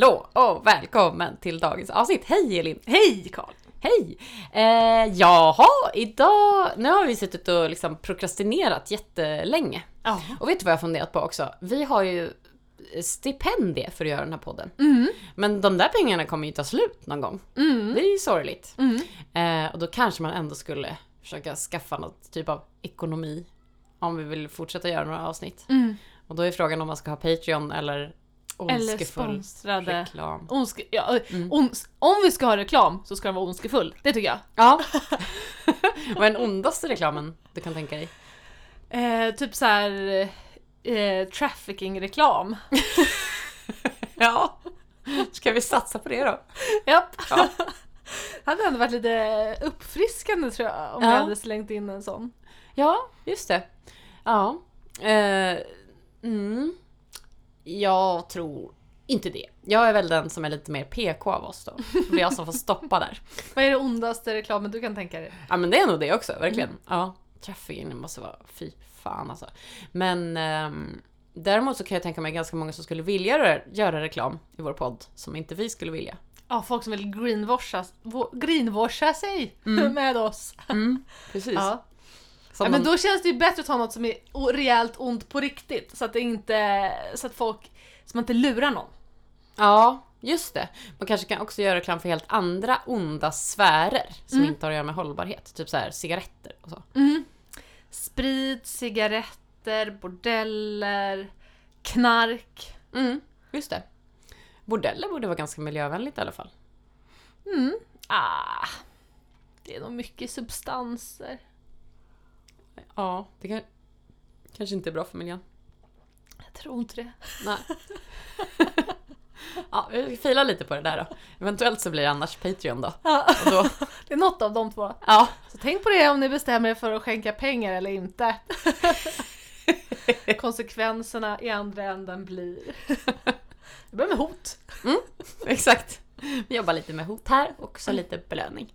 Hallå och välkommen till dagens avsnitt. Hej Elin! Hej Karl! Hej! Eh, jaha, idag... Nu har vi suttit och liksom prokrastinerat jättelänge. Ja. Och vet du vad jag har funderat på också? Vi har ju stipendier för att göra den här podden. Mm. Men de där pengarna kommer ju ta slut någon gång. Mm. Det är ju sorgligt. Mm. Eh, och då kanske man ändå skulle försöka skaffa något typ av ekonomi. Om vi vill fortsätta göra några avsnitt. Mm. Och då är frågan om man ska ha Patreon eller Eller sponsrade. reklam. Ondske, ja, Mm. ons, om vi ska ha reklam så ska den vara ondskefull. Det tycker jag. Ja. Vad är den ondaste reklamen du kan tänka dig? Eh, typ så här eh, trafficking-reklam. Ja. Ska vi satsa på det då? Japp. Ja. hade ändå varit lite uppfriskande tror jag om Ja. jag hade slängt in en sån. Ja, just det. Ja. Eh, mm. Jag tror inte det. Jag är väl den som är lite mer PK av oss då. Det är jag som får stoppa där. Vad är det ondaste reklamen du kan tänka dig? Ja men det är nog det också, verkligen. Ja, trafficking måste vara fy fan alltså. Men ehm, däremot så kan jag tänka mig ganska många som skulle vilja göra, reklam i vår podd som inte vi skulle vilja. Ja, folk som vill greenwasha, greenwasha sig Mm. med oss. Precis. Ja. Ja, men då känns det ju bättre att ta något som är rejält ont på riktigt. Så att det inte, så att folk, så man inte lurar någon. ja, just det. Man kanske kan också göra reklam för helt andra onda sfärer som Mm. inte har att göra med hållbarhet. Typ så här cigaretter och så. Sprit, cigaretter, bordeller, knark. Mm, just det. Bordeller borde vara ganska miljövänligt i alla fall. Mm. Ah, det är nog mycket substanser. Ja, det kan, kanske inte är bra för miljön. Jag tror inte det. Nej. ja, vi filar lite på det där då. Eventuellt så blir det annars Patreon då. Ja, då det är något av de två. ja, Så tänk på det om ni bestämmer er för att skänka pengar eller inte. Konsekvenserna i andra änden blir... Det börjar med hot. exakt. Vi jobbar lite med hot här och så lite belöning.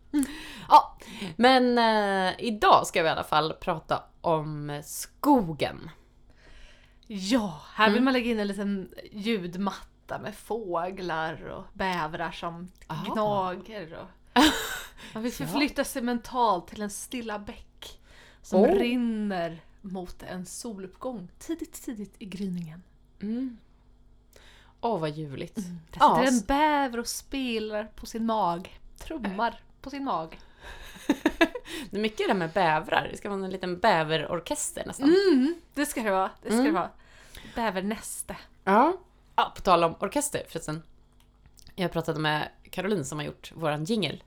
Ja, men eh, idag ska vi i alla fall prata om skogen. Ja, här vill Mm. man lägga in en liten ljudmatta med fåglar och bävrar som Aha. gnager. Och... Man vill förflytta sig mentalt till en stilla bäck som Oh. rinner mot en soluppgång tidigt, tidigt i gryningen. Mm. Åh, vad ljuvligt. Där Ja, sitter en s- bäver och spelar på sin mag. Trummar på sin mag. Det är mycket det med bävrar. Det ska vara en liten bäverorkester nästan. Mm, det ska det vara. Det ska Mm. det vara. Bävernäste. Ja. ja, på tal om orkester förresten. Jag pratade med Caroline som har gjort våran jingle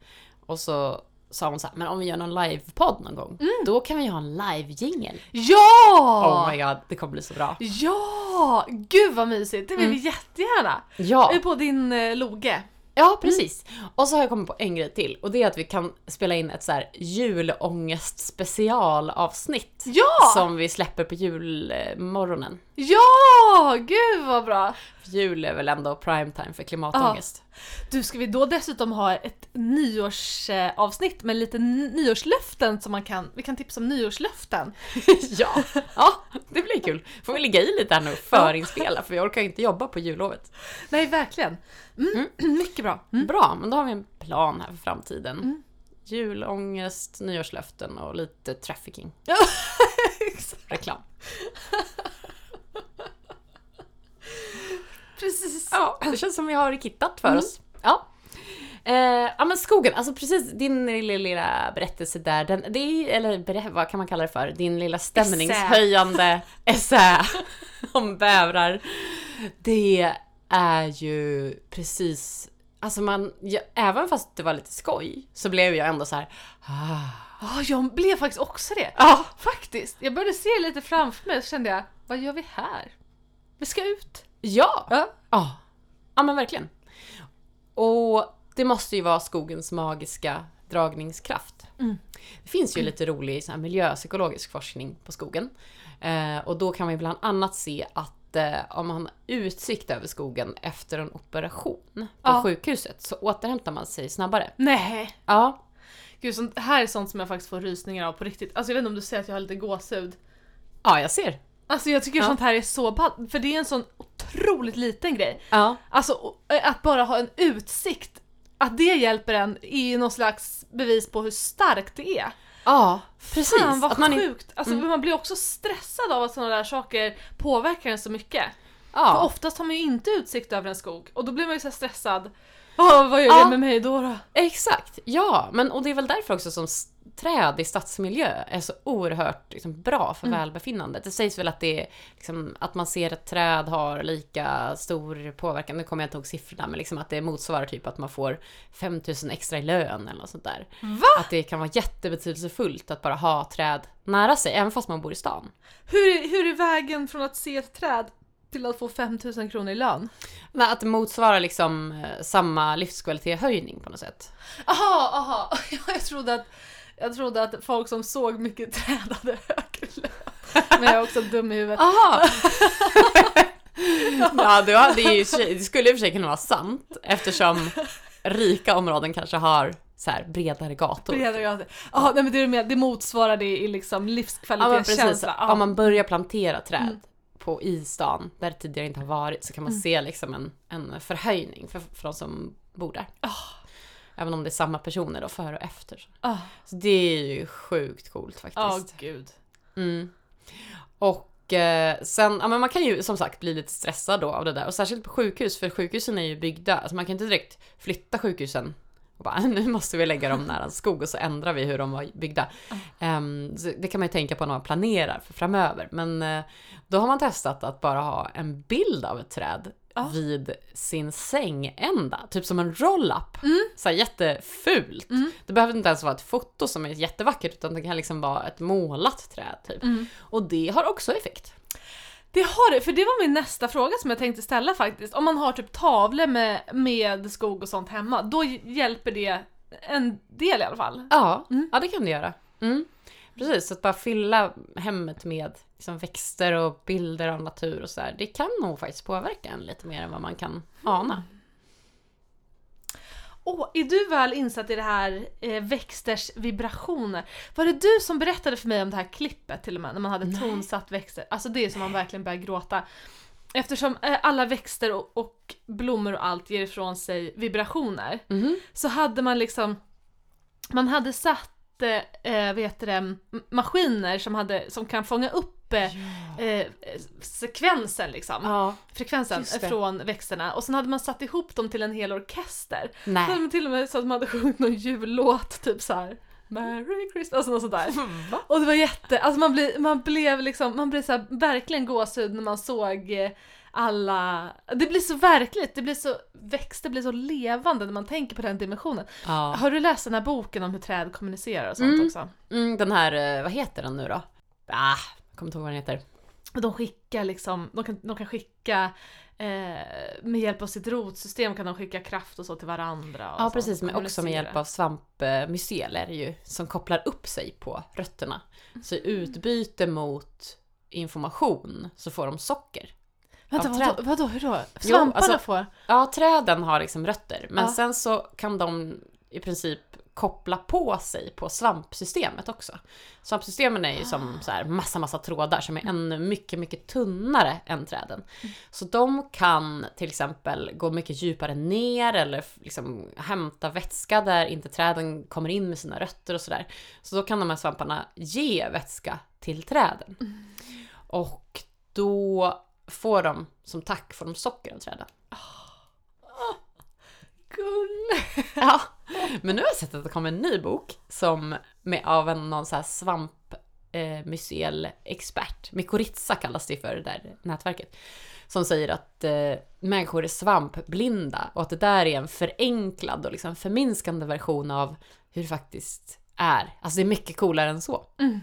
och så sa hon så här, men om vi gör någon livepodd någon gång, då kan vi ha en live-jingle. Ja! Oh my god, det kommer bli så bra. Ja! Gud vad mysigt! Det vill vi jättegärna! Ja, Är på din eh, loge. ja precis. Och så har jag kommit på en grej till och det är att vi kan spela in ett så här julångest specialavsnitt. Ja! Som vi släpper på julmorgonen. Ja! Gud vad bra! För jul är väl ändå primetime för klimatångest. Du, ska vi då dessutom ha ett nyårsavsnitt med lite nyårslöften som man kan, vi kan tipsa om nyårslöften. ja, ja, det blir kul. Får vi ligga i lite här nu och förinspela för vi orkar inte jobba på jullovet. Nej, verkligen. Mm, Mycket bra. Mm. Bra, men då har vi en plan här för framtiden. Mm. Julångest, nyårslöften och lite trafficking. Reklam. Precis. Ja, det känns som vi har kittat för oss. Ja. Eh, ja men skogen, alltså precis din lilla, lilla berättelse där, den, det är, eller vad kan man kalla det för? Din lilla stämningshöjande essä om bävrar. Det är ju precis, alltså man, ja, även fast det var lite skoj så blev jag ändå så här. Ah. Ja, jag blev faktiskt också det. Ja, Faktiskt. Jag började se lite framför mig och så kände jag, vad gör vi här? Vi ska ut. Ja, Ja. ja, ja men verkligen. Och det måste ju vara skogens magiska dragningskraft. Mm. Det finns ju lite rolig så här, miljöpsykologisk forskning på skogen. Eh, och då kan man ju bland annat se att eh, om man har utsikt över skogen efter en operation på Ja. sjukhuset så återhämtar man sig snabbare. Nej. Ja, Gud, sånt här är sånt som jag faktiskt får rysningar av på riktigt. Alltså jag vet inte om du ser att jag har lite gåshud. ja jag ser. Alltså jag tycker Ja. sånt här är så ball, för det är en sån otroligt liten grej. Ja. Alltså eh, att bara ha en utsikt, att det hjälper en är ju någon slags bevis på hur starkt det är. Ja, precis. Fan vad att man, sjukt! Alltså man blir också stressad av att sådana där saker påverkar en så mycket. För ja. oftast har man ju inte utsikt över en skog och då blir man ju så stressad. Åh, vad gör Ja. det med mig då? då? Exakt, ja. Men, och det är väl därför också som träd i stadsmiljö är så oerhört liksom, bra för Mm. välbefinnandet. Det sägs väl att, det är, liksom, att man ser ett träd har lika stor påverkan, nu kommer jag inte ihåg siffrorna, men liksom att det motsvarar typ att man får 5000 extra i lön eller något sånt där. Va? Att det kan vara jättebetydelsefullt att bara ha träd nära sig, även fast man bor i stan. Hur, är- hur är vägen från att se ett träd till att få 5000 kronor i lön? Men att det motsvarar liksom eh, samma livskvalitetshöjning på något sätt. Aha, aha. Jag trodde att, jag trodde att folk som såg mycket träd hade högre lön. Men jag är också dum i huvudet. Aha! ja, det, är ju, det skulle i och för sig kunna vara sant eftersom rika områden kanske har så här bredare gator. Breda gator. Ja, nej men det är med, det motsvarar det i liksom livskvalitetskänsla. Ja. Om man börjar plantera träd Mm. på i stan, där det tidigare inte har varit, så kan man Mm. se liksom en, en förhöjning för, för de som bor där. Ah. Även om det är samma personer då, före och efter. Ah. Så det är ju sjukt coolt faktiskt. Ja, gud. Mm. Och eh, sen, ja men man kan ju som sagt bli lite stressad då av det där. Och särskilt på sjukhus, för sjukhusen är ju byggda, alltså man kan inte direkt flytta sjukhusen och bara nu måste vi lägga dem nära skog och så ändrar vi hur de var byggda. Så det kan man ju tänka på när man planerar för framöver. Men eh, då har man testat att bara ha en bild av ett träd Ja. vid sin sängända, typ som en roll-up. Så här jättefult. Mm. Det behöver inte ens vara ett foto som är jättevackert utan det kan liksom vara ett målat träd typ. Mm. Och det har också effekt. Det har det, för det var min nästa fråga som jag tänkte ställa faktiskt. Om man har typ tavlor med, med skog och sånt hemma, då hjälper det en del i alla fall. Ja, Mm. ja det kan det göra. Mm. Precis, så att bara fylla hemmet med liksom växter och bilder av natur och så där. Det kan nog faktiskt påverka en lite mer än vad man kan ana. Åh, är du väl insatt i det här eh, växters vibrationer? Var det du som berättade för mig om det här klippet till och med, när man hade Nej. tonsatt växter? Alltså det är som man verkligen börjar gråta. Eftersom eh, alla växter och, och blommor och allt ger ifrån sig vibrationer, Mhm. så hade man liksom, man hade satt eh, heter det, maskiner som, hade, som kan fånga upp eh, eh, sekvensen liksom, Ja, frekvensen från växterna och sen hade man satt ihop dem till en hel orkester. Så nej. man till och med så att man hade sjungit någon jullåt, typ så här. Merry Christmas, alltså något sånt där. Och det var jätte, alltså man, bli, man blev liksom, man blev så här, verkligen gåshud när man såg eh, alla, det blir så verkligt, det blir så, växter blir så levande när man tänker på den dimensionen. Ja. Har du läst den här boken om hur träd kommunicerar och sånt Mm. också? Mm, den här, eh, vad heter den nu då? Ah, jag kommer inte ihåg vad den heter. De skickar liksom, de kan, de kan skicka eh, med hjälp av sitt rotsystem kan de skicka kraft och så till varandra. Ja precis, men också med hjälp av svampmycel ju, som kopplar upp sig på rötterna. Så i utbyte mot information så får de socker. Vänta, vadå, vadå, hur då? Jo, Svamparna alltså- får? Ja, träden har liksom rötter, men Ja. sen så kan de i princip koppla på sig på svampsystemet också. Svampsystemen är ju som så här massa, massa trådar som är ännu mycket, mycket tunnare än träden. Så de kan till exempel gå mycket djupare ner eller liksom hämta vätska där inte träden kommer in med sina rötter och sådär. Så då kan de här svamparna ge vätska till träden. Och då får de, som tack, får de socker av träden. Gull! Ja, men nu har jag sett att det kommer en ny bok som med, av en någon så här svamp eh, mycel-expert. Mykorrhiza kallas det för det där nätverket. Som säger att eh, människor är svampblinda och att det där är en förenklad och liksom förminskande version av hur det faktiskt är. Alltså det är mycket coolare än så. Mm.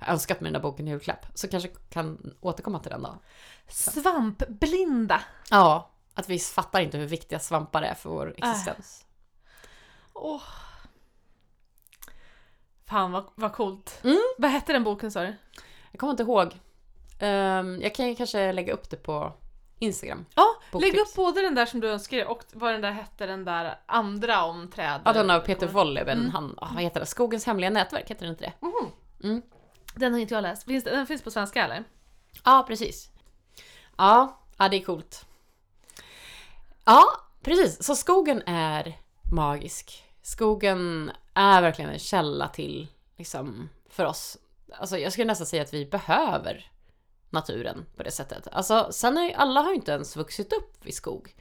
Jag har önskat mig den där boken i julklapp, så kanske kan återkomma till den då. Svampblinda. Ja, att vi fattar inte hur viktiga svampar är för vår existens. Åh. Fan vad, vad coolt. Mm. Vad hette den boken sa du? Jag kommer inte ihåg. Ehm, jag kan ju kanske lägga upp det på Instagram. Ja, Boktips. lägg upp både den där som du önskade och vad den där hette, den där andra om träd. Ja, den av Peter Wolleben, Mm. han, ah, vad heter det? Skogens hemliga nätverk, heter det inte det? Mhm. Mm. Den har inte jag läst. Finns, den finns på svenska eller? Ja, precis. Ja, ja, det är coolt. Ja, precis. Så skogen är magisk. Skogen är verkligen en källa till, liksom, för oss. Alltså jag skulle nästan säga att vi behöver naturen på det sättet. Alltså sen är ju, alla har ju inte ens vuxit upp i skog.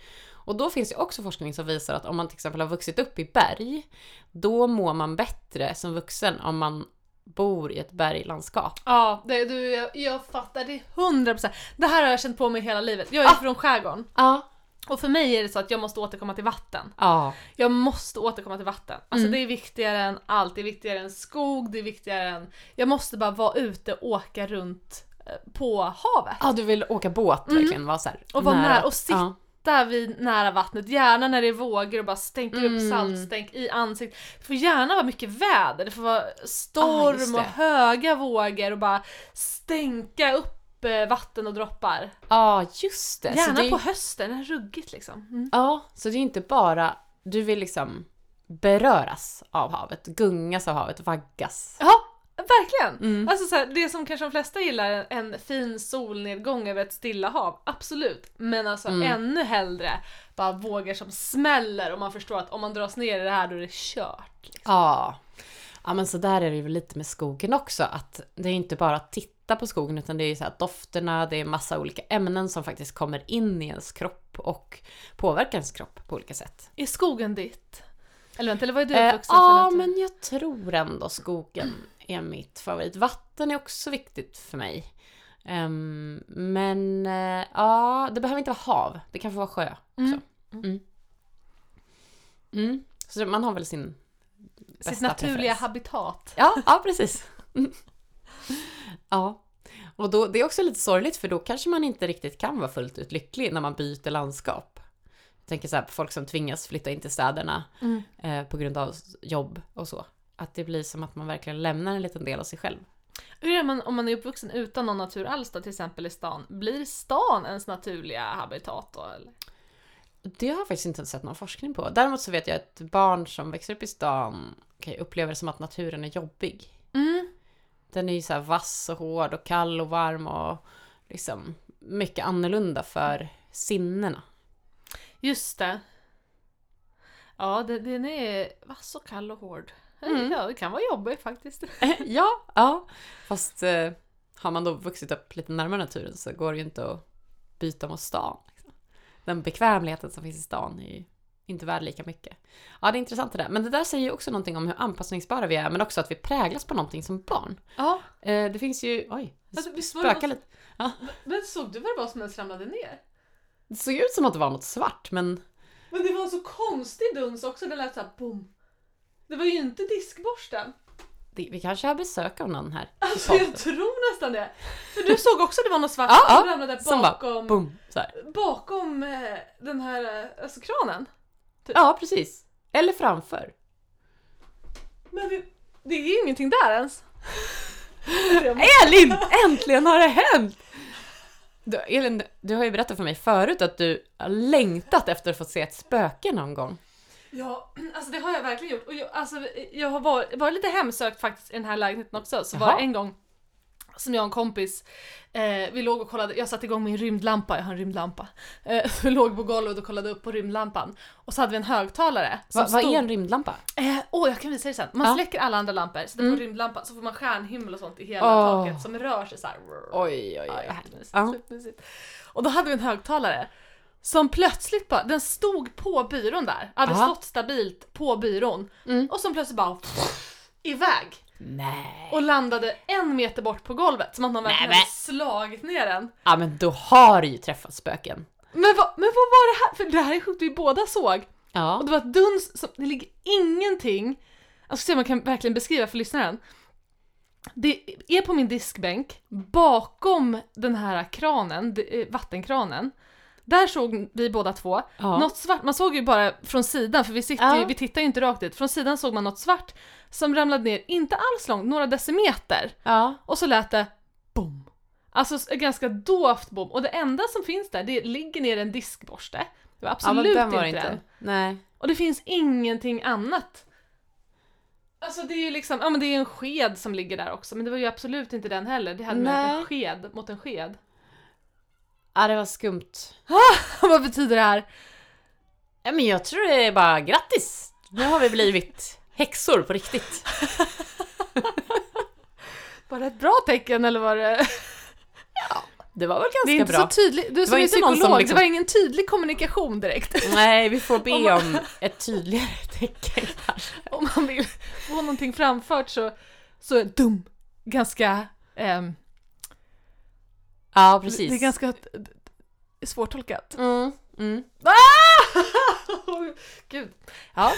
Och då finns det också forskning som visar att om man till exempel har vuxit upp i berg, då mår man bättre som vuxen om man bor i ett berglandskap. Ja, det, du, jag, jag fattar det 100%. Det här har jag känt på mig hela livet. Jag är Ah. från skärgården. Ja. Och för mig är det så att jag måste återkomma till vatten. Ja. Jag måste återkomma till vatten. Alltså Mm. det är viktigare än allt. Det är viktigare än skog, det är viktigare än... Jag måste bara vara ute och åka runt på havet. Ja, du vill åka båt Mm. verkligen, vara så Och vara nära och sitta Ja. Vid nära vattnet, gärna när det är vågor och bara stänker Mm. upp saltstänk i ansiktet. Det får gärna vara mycket väder, det får vara Ah, storm det. och höga vågor och bara stänka upp eh, vatten och droppar. ja, just det. Gärna det på hösten, det är ruggigt liksom. Mm. Ja, så det är inte bara, du vill liksom beröras av havet, gungas av havet, vaggas. Ja, verkligen! Mm. Alltså så här, det som kanske de flesta gillar, en fin solnedgång över ett stilla hav, absolut. Men alltså Mm. ännu hellre bara vågor som smäller och man förstår att om man dras ner i det här då är det kört. Liksom. Ja. Ja men så där är det ju lite med skogen också, att det är inte bara att titta på skogen utan det är ju så här dofterna, det är massa olika ämnen som faktiskt kommer in i ens kropp och påverkar ens kropp på olika sätt. Är skogen ditt? Eller vänta, eller vad är du Eh, uppvuxen ja, för natur? men jag tror ändå skogen är mitt favorit. Vatten är också viktigt för mig. Ehm, men eh, ja, det behöver inte vara hav. Det kan få vara sjö också. Mm. Mm. Mm. Så det- man har väl sin Sitt naturliga preferens. habitat. Ja, ja precis. Mm. Ja. Och då, det är också lite sorgligt för då kanske man inte riktigt kan vara fullt ut lycklig när man byter landskap. Jag tänker så här på folk som tvingas flytta in till städerna Mm. eh, på grund av jobb och så. Att det blir som att man verkligen lämnar en liten del av sig själv. Hur är man om man är uppvuxen utan någon natur alls då, till exempel i stan? Blir stan ens naturliga habitat då? Eller? Det har jag faktiskt inte sett någon forskning på. Däremot så vet jag att barn som växer upp i stan kan ju uppleva det som att naturen är jobbig. Mm. Den är ju så här vass och hård och kall och varm och liksom mycket annorlunda för sinnena. Just det. Ja, det- den är vass och kall och hård. Mm. Ja, det kan vara jobbigt faktiskt. ja, ja. Fast eh, har man då vuxit upp lite närmare naturen så går det ju inte att byta mot stan. Liksom. Den bekvämligheten som finns i stan är ju inte värd lika mycket. Ja, det är intressant det där. Men det där säger ju också någonting om hur anpassningsbara vi är, men också att vi präglas på någonting som barn. Ja, Eh, det finns ju... Oj, Alltså, det spökar lite. men såg du vad det var som ens ramlade ner? Det såg ut som att det var något svart, men... Men det var en så konstig duns också, det lät såhär boom. Det var ju inte diskborsten. Det, vi kanske har besök av någon här. Alltså jag tror nästan det. För du såg också att det var något svart Ja, som ramlade Som bara, bakom, Boom! Bakom eh, den här eh, alltså kranen. Ja, precis. Eller framför. Men vi, det är ju ingenting där ens. Elin! Äntligen har det hänt! Du, Elin, du har ju berättat för mig förut att du har längtat efter att få se ett spöke någon gång. Ja, alltså det har jag verkligen gjort. Och jag, alltså, jag har varit, varit lite hemsökt faktiskt i den här lägenheten också. Så var Jaha. det en gång som jag och en kompis, eh, vi låg och kollade, jag satte igång min rymdlampa, jag har en rymdlampa. Eh, vi låg på golvet och kollade upp på rymdlampan. Och så hade vi en högtalare. som Va, vad stod- är en rymdlampa? Eh, Åh, jag kan visa dig sen. Man Ja. släcker alla andra lampor, sätter Mm. på rymdlampan så får man stjärnhimmel och sånt i hela Åh. taket som rör sig såhär. Oj, oj, oj. jättemysigt, Ja. Och då hade vi en högtalare som plötsligt bara, den stod på byrån där, hade Aha. stått stabilt på byrån Mm. och som plötsligt bara iväg Nej. och landade en meter bort på golvet som att man verkligen hade slagit ner den. Ja, men då har du ju träffat spöken. Men, vad- men vad var det här? För det här är sjukt vi båda såg. Och Ja. det var ett duns som, det ligger ingenting, jag ska se om man kan verkligen beskriva för lyssnaren. Det är på min diskbänk, bakom den här kranen, eh, vattenkranen. Där såg vi båda två, ja. något svart, man såg ju bara från sidan för vi, sitter ju, Ja. vi tittar ju inte rakt ut. Från sidan såg man något svart som ramlade ner, inte alls långt, några decimeter. Ja. Och så lät det boom. Alltså ganska dovt boom. Och det enda som finns där, det ligger ner en diskborste. Det var ja, absolut men den inte, var den. Nej. Och det finns ingenting annat. Alltså det är ju liksom, ja men det är en sked som ligger där också, men det var ju absolut inte den heller. Det hade med en sked mot en sked. Ja, det var skumt. Vad betyder det här? men jag tror det är bara grattis! Nu har vi blivit häxor på riktigt. Var det ett bra tecken eller var det... Det var väl Det är ganska inte bra. så tydligt. Du som är psykolog, som liksom- det var ingen tydlig kommunikation direkt. Nej, vi får Om be man- om ett tydligare tecken kanske. Om man vill få någonting framfört så, så är dum ganska... ehm, Ja, precis. det är ganska svårtolkat. Mm, mm. Gud. Ja.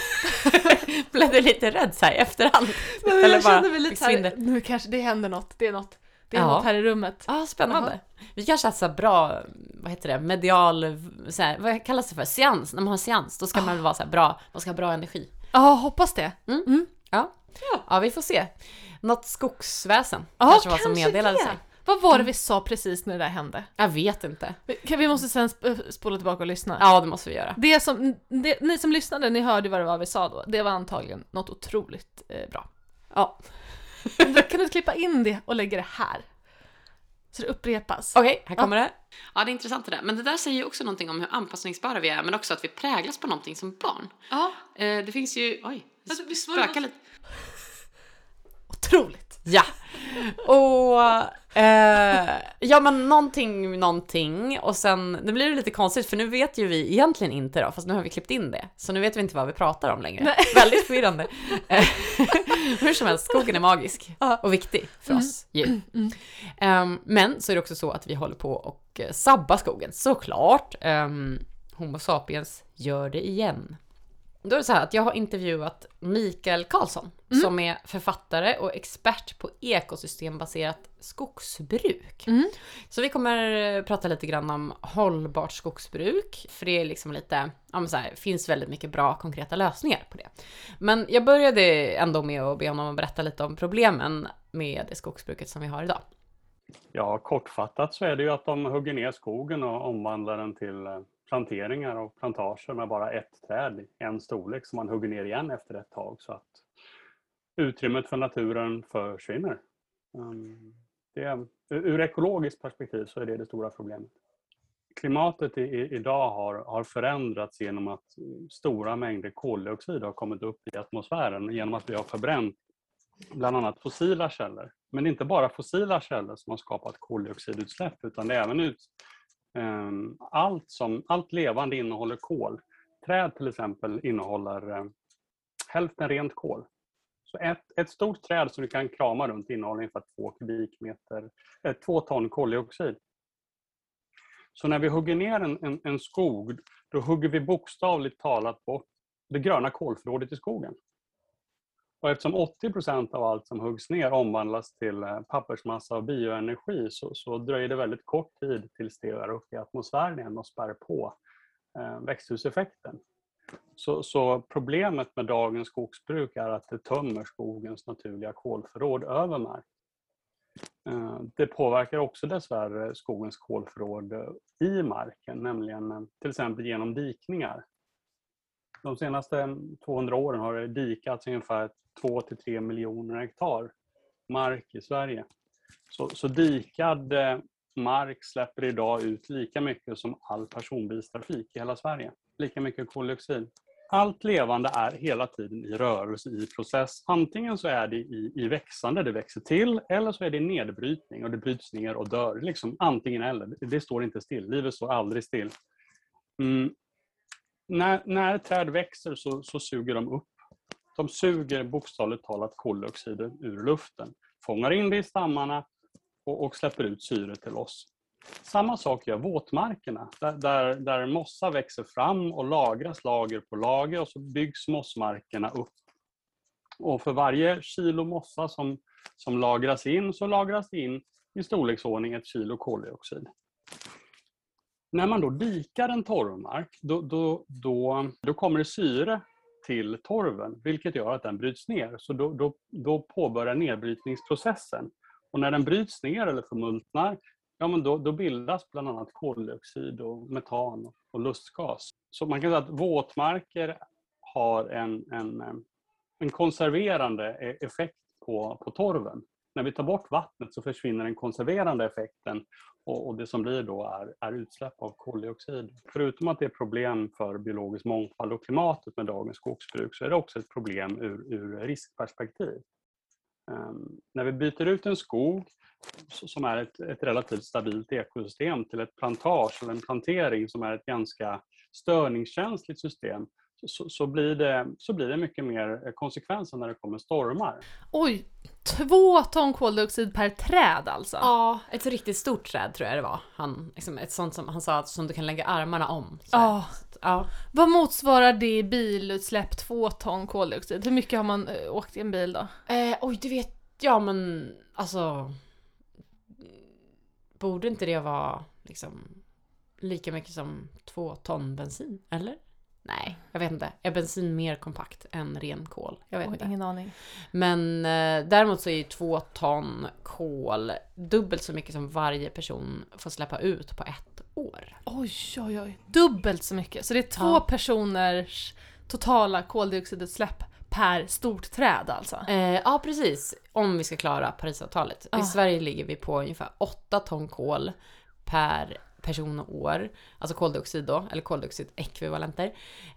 Blev du lite rädd så här i efterhand? Men Eller jag bara kände mig lite såhär, svindel? nu kanske det händer något, det är något. Det är Ja. något här i rummet. Ja, spännande. Vi kanske har så här bra, vad heter det, medial, så här, vad kallas det för? Seans. När man har seans, då ska man väl vara så här bra, man ska ha bra energi. Ja, hoppas det. Ja. ja, vi får se. Något skogsväsen Ja, kanske var som meddelade det. sig. Vad var det vi sa precis när det där hände? Jag vet inte. Vi- måste sen sp- spola tillbaka och lyssna. Ja, det måste vi göra. Det som, det, ni som lyssnade, ni hörde vad det var vi sa då. Det var antagligen något otroligt eh, bra. Ja. Kan du, kan du klippa in det och lägga det här? Så det upprepas. Okej, här kommer det. Ja, det är intressant det där. Men det där säger ju också någonting om hur anpassningsbara vi är, men också att vi präglas på någonting som barn. Ja, Eh, det finns ju, oj, det Alltså, det spökar lite. otroligt. Ja. Och, eh, ja men någonting, någonting och sen, nu blir det lite konstigt för nu vet ju vi egentligen inte då, fast nu har vi klippt in det. Så nu vet vi inte vad vi pratar om längre. Nej. Väldigt förvirrande. Eh, Hur som helst, skogen är magisk och viktig för oss djur. Ehm, men så är det också så att vi håller på och eh, sabba skogen, såklart. Um, Homo sapiens gör det igen. Då är det så här att jag har intervjuat Mikael Karlsson som är författare och expert på ekosystembaserat skogsbruk. Mm. Så vi kommer eh, prata lite grann om hållbart skogsbruk, för det är liksom lite, ja men så här, finns väldigt mycket bra konkreta lösningar på det. Men jag började ändå med att be honom att berätta lite om problemen med det skogsbruket som vi har idag. Ja, kortfattat så är det ju att de hugger ner skogen och omvandlar den till eh, planteringar och plantager med bara ett träd i en storlek som man hugger ner igen efter ett tag så att utrymmet för naturen försvinner. Ehm, det är, ur ekologiskt perspektiv så är det det stora problemet. Klimatet i, i, idag har, har förändrats genom att stora mängder koldioxid har kommit upp i atmosfären genom att vi har förbränt bland annat fossila källor. Men det är inte bara fossila källor som har skapat koldioxidutsläpp utan det är även ut, Ehm, allt, som, allt levande innehåller kol. Träd till exempel innehåller eh, hälften rent kol. Så ett, ett stort träd som du kan krama runt innehåller ungefär två kubikmeter, eh, två ton koldioxid. Så när vi hugger ner en, en, en skog, då hugger vi bokstavligt talat bort det gröna kolförrådet i skogen. Och eftersom 80 procent av allt som huggs ner omvandlas till eh, pappersmassa och bioenergi så, så dröjer det väldigt kort tid tills det är uppe i atmosfären igen och spär på eh, växthuseffekten. Så, så problemet med dagens skogsbruk är att det tömmer skogens naturliga kolförråd över mark. Eh, Det påverkar också dessvärre skogens kolförråd eh, i marken, nämligen eh, till exempel genom dikningar. De senaste 200 åren har det dikats ungefär 2-3 miljoner hektar mark i Sverige. Så, så dikad eh, mark släpper idag ut lika mycket som all personbilstrafik i hela Sverige. Lika mycket koldioxid. Allt levande är hela tiden i rörelse, i process. Antingen så är det i, i växande, det växer till, eller så är det i nedbrytning och det bryts ner och dör. Liksom antingen eller. Det, det står inte still. Livet står aldrig still. Mm. När, när träd växer så, så suger de upp. De suger bokstavligt talat koldioxiden ur luften, fångar in det i stammarna och, och släpper ut syre till oss. Samma sak gör våtmarkerna, där, där, där mossa växer fram och lagras lager på lager och så byggs mossmarkerna upp. Och för varje kilo mossa som, som lagras in så lagras det in i storleksordning ett kilo koldioxid. När man då dikar en torvmark, då, då, då, då kommer det syre till torven, vilket gör att den bryts ner. Så då, då, då påbörjar nedbrytningsprocessen. Och när den bryts ner eller förmultnar, ja, men då, då bildas bland annat koldioxid, och metan och lustgas. Så man kan säga att våtmarker har en, en, en konserverande e-, effekt på, på torven när vi tar bort vattnet så försvinner den konserverande effekten och, och det som blir då är, är utsläpp av koldioxid. Förutom att det är problem för biologisk mångfald och klimatet med dagens skogsbruk så är det också ett problem ur, ur riskperspektiv. Um, när vi byter ut en skog som är ett, ett, relativt stabilt ekosystem till ett plantage eller en plantering som är ett ganska störningskänsligt system så, så, blir det, så blir det mycket mer konsekvenser när det kommer stormar. Oj, två ton koldioxid per träd alltså? Ja, ett riktigt stort träd tror jag det var. Han, liksom ett sånt som han sa som du kan lägga armarna om. Ja. ja. Vad motsvarar det i bilutsläpp, två ton koldioxid? Hur mycket har man äh, åkt i en bil då? Eh, oj, det vet jag men alltså... Borde inte det vara liksom lika mycket som två ton bensin, eller? Nej, jag vet inte. Är bensin mer kompakt än ren kol? Jag vet oh, inte. Ingen aning. Men eh, däremot så är ju två ton kol dubbelt så mycket som varje person får släppa ut på ett år. Oj, oj, oj. Dubbelt så mycket. Så det är två ja. personers totala koldioxidutsläpp per stort träd alltså? Eh, ja, precis. Om vi ska klara Parisavtalet. Ah. I Sverige ligger vi på ungefär 8 ton kol per person och år. Alltså koldioxid då, eller koldioxidekvivalenter.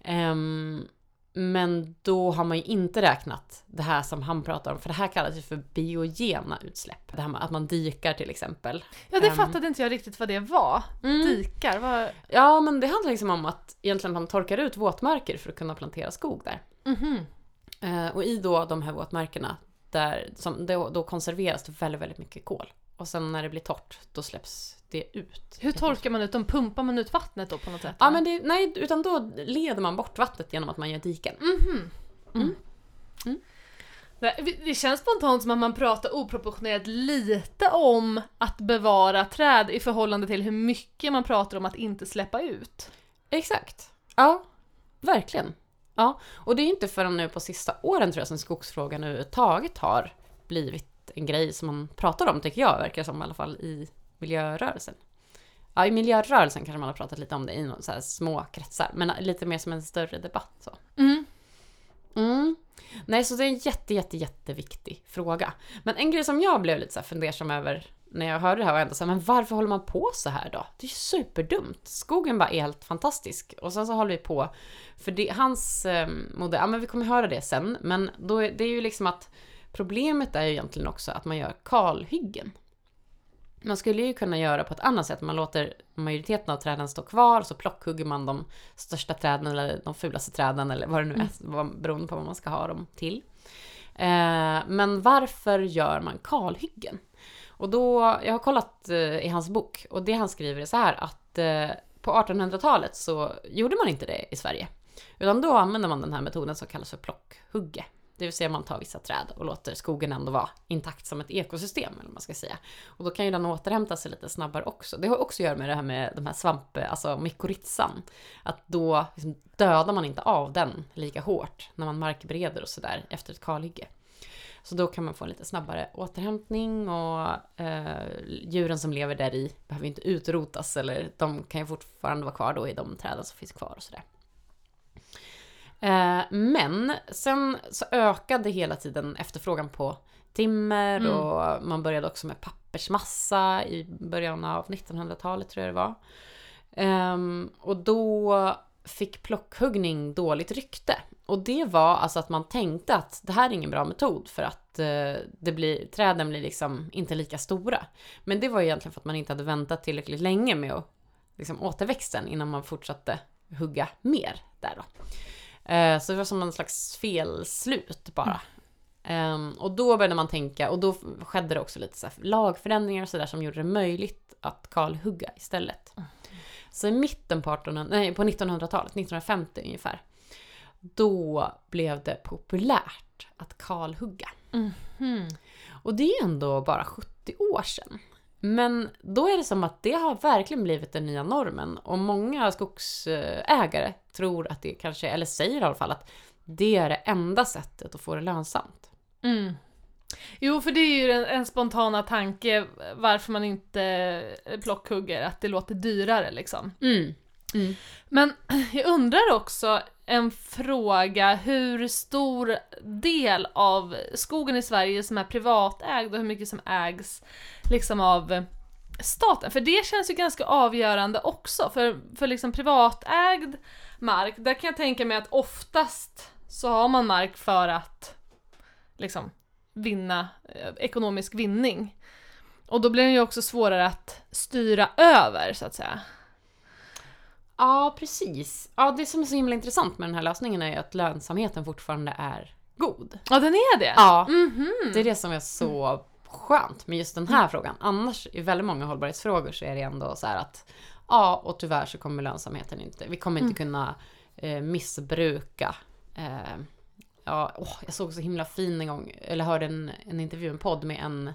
Um, men då har man ju inte räknat det här som han pratar om, för det här kallas ju för biogena utsläpp. Det här med att man dikar till exempel. Ja, det um, fattade inte jag riktigt vad det var. Mm. Dikar, vad... Ja, men det handlar liksom om att egentligen man torkar ut våtmarker för att kunna plantera skog där. Mm -hmm. uh, och i då de här våtmarkerna, där, som, då, då konserveras det väldigt, väldigt mycket kol. Och sen när det blir torrt, då släpps det ut. Hur torkar man ut dem? Pumpar man ut vattnet då på något sätt? Ja, men det, nej, utan då leder man bort vattnet genom att man gör diken. Mm mm. Mm. Det känns spontant som att man pratar oproportionerligt lite om att bevara träd i förhållande till hur mycket man pratar om att inte släppa ut. Exakt. Ja, verkligen. Ja, och det är inte förrän nu på sista åren tror jag som skogsfrågan överhuvudtaget har blivit en grej som man pratar om, tycker jag, verkar som i alla fall i miljörörelsen. Ja, i miljörörelsen kanske man har pratat lite om det i så små kretsar, men lite mer som en större debatt. Så. Mm. Mm. Nej, så det är en jätte, jätte, jätteviktig fråga. Men en grej som jag blev lite så fundersam över när jag hörde det här var ändå så här, men varför håller man på så här då? Det är ju superdumt. Skogen bara är helt fantastisk. Och sen så håller vi på, för det, hans eh, modell, ja men vi kommer höra det sen, men då är, det är ju liksom att Problemet är ju egentligen också att man gör kalhyggen. Man skulle ju kunna göra på ett annat sätt. Man låter majoriteten av träden stå kvar, så plockhugger man de största träden eller de fulaste träden eller vad det nu är, mm. beroende på vad man ska ha dem till. Eh, men varför gör man kalhyggen? Och då, jag har kollat eh, i hans bok och det han skriver är så här att eh, på 1800-talet så gjorde man inte det i Sverige. Utan då använde man den här metoden som kallas för plockhugge. Det vill säga man tar vissa träd och låter skogen ändå vara intakt som ett ekosystem, eller vad man ska säga. Och då kan ju den återhämta sig lite snabbare också. Det har också att göra med det här med de här svamp, alltså mykorrhizan. Att då liksom dödar man inte av den lika hårt när man markbereder och sådär efter ett kalhygge. Så då kan man få en lite snabbare återhämtning och eh, djuren som lever där i behöver inte utrotas eller de kan ju fortfarande vara kvar då i de träden som finns kvar och sådär. Eh, men sen så ökade hela tiden efterfrågan på timmer mm. och man började också med pappersmassa i början av 1900-talet tror jag det var. Um, och då fick plockhuggning dåligt rykte. Och det var alltså att man tänkte att det här är ingen bra metod för att uh, det blir, träden blir liksom inte lika stora. Men det var egentligen för att man inte hade väntat tillräckligt länge med att, liksom, återväxten innan man fortsatte hugga mer där då. Eh, så det var som en slags felslut bara. Mm. och då började man tänka, och då skedde det också lite så lagförändringar och sådär som gjorde det möjligt att kalhugga istället. Mm. Så i mitten på, 1800, nej, på 1900-talet, 1950 ungefär, då blev det populärt att kalhugga. Mm. Och det är ändå bara 70 år sedan. Men då är det som att det har verkligen blivit den nya normen och många skogsägare tror att det kanske, eller säger i alla fall att det är det enda sättet att få det lönsamt. Mm. Jo, för det är ju en, en, spontana tanke varför man inte plockhugger, att det låter dyrare liksom. Mm. Mm. Men jag undrar också, en fråga hur stor del av skogen i Sverige som är privatägd och hur mycket som ägs liksom av staten. För det känns ju ganska avgörande också. För, för liksom privatägd mark, där kan jag tänka mig att oftast så har man mark för att liksom vinna eh, ekonomisk vinning. Och då blir det ju också svårare att styra över så att säga. Ja, precis. Ja, det som är så himla intressant med den här lösningen är ju att lönsamheten fortfarande är god. Ja, den är det? Ja, Mhm. det är det som är så skönt med just den här frågan. Annars i väldigt många hållbarhetsfrågor så är det ändå så här att ja, och tyvärr så kommer lönsamheten inte, vi kommer inte kunna eh, missbruka eh, Ja, åh, jag såg så himla fin en gång, eller hörde en, en intervju, en podd med en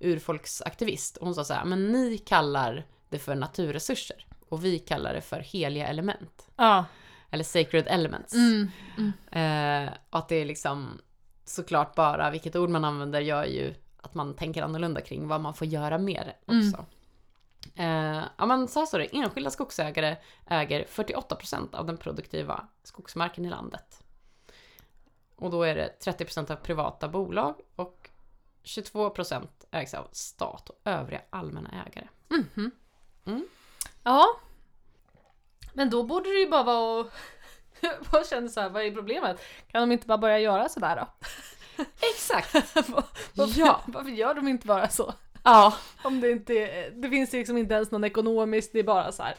urfolksaktivist. Och hon sa så här, men ni kallar det för naturresurser och vi kallar det för heliga element. Ja. Eller sacred elements. Mm. Eh, och att det är liksom såklart bara vilket ord man använder gör ju att man tänker annorlunda kring vad man får göra mer också. Eh, ja men så här står det, enskilda skogsägare äger 48% av den produktiva skogsmarken i landet. Och då är det 30% av privata bolag och 22% ägs av stat och övriga allmänna ägare. Mhm. Mm. Ja. Men då borde det ju bara vara att... Jag känner så här, vad är problemet? Kan de inte bara börja göra sådär då? Exakt! varför, Ja. varför gör de inte bara så? Ja. Om det inte det finns liksom inte ens någon ekonomiskt, det är bara så här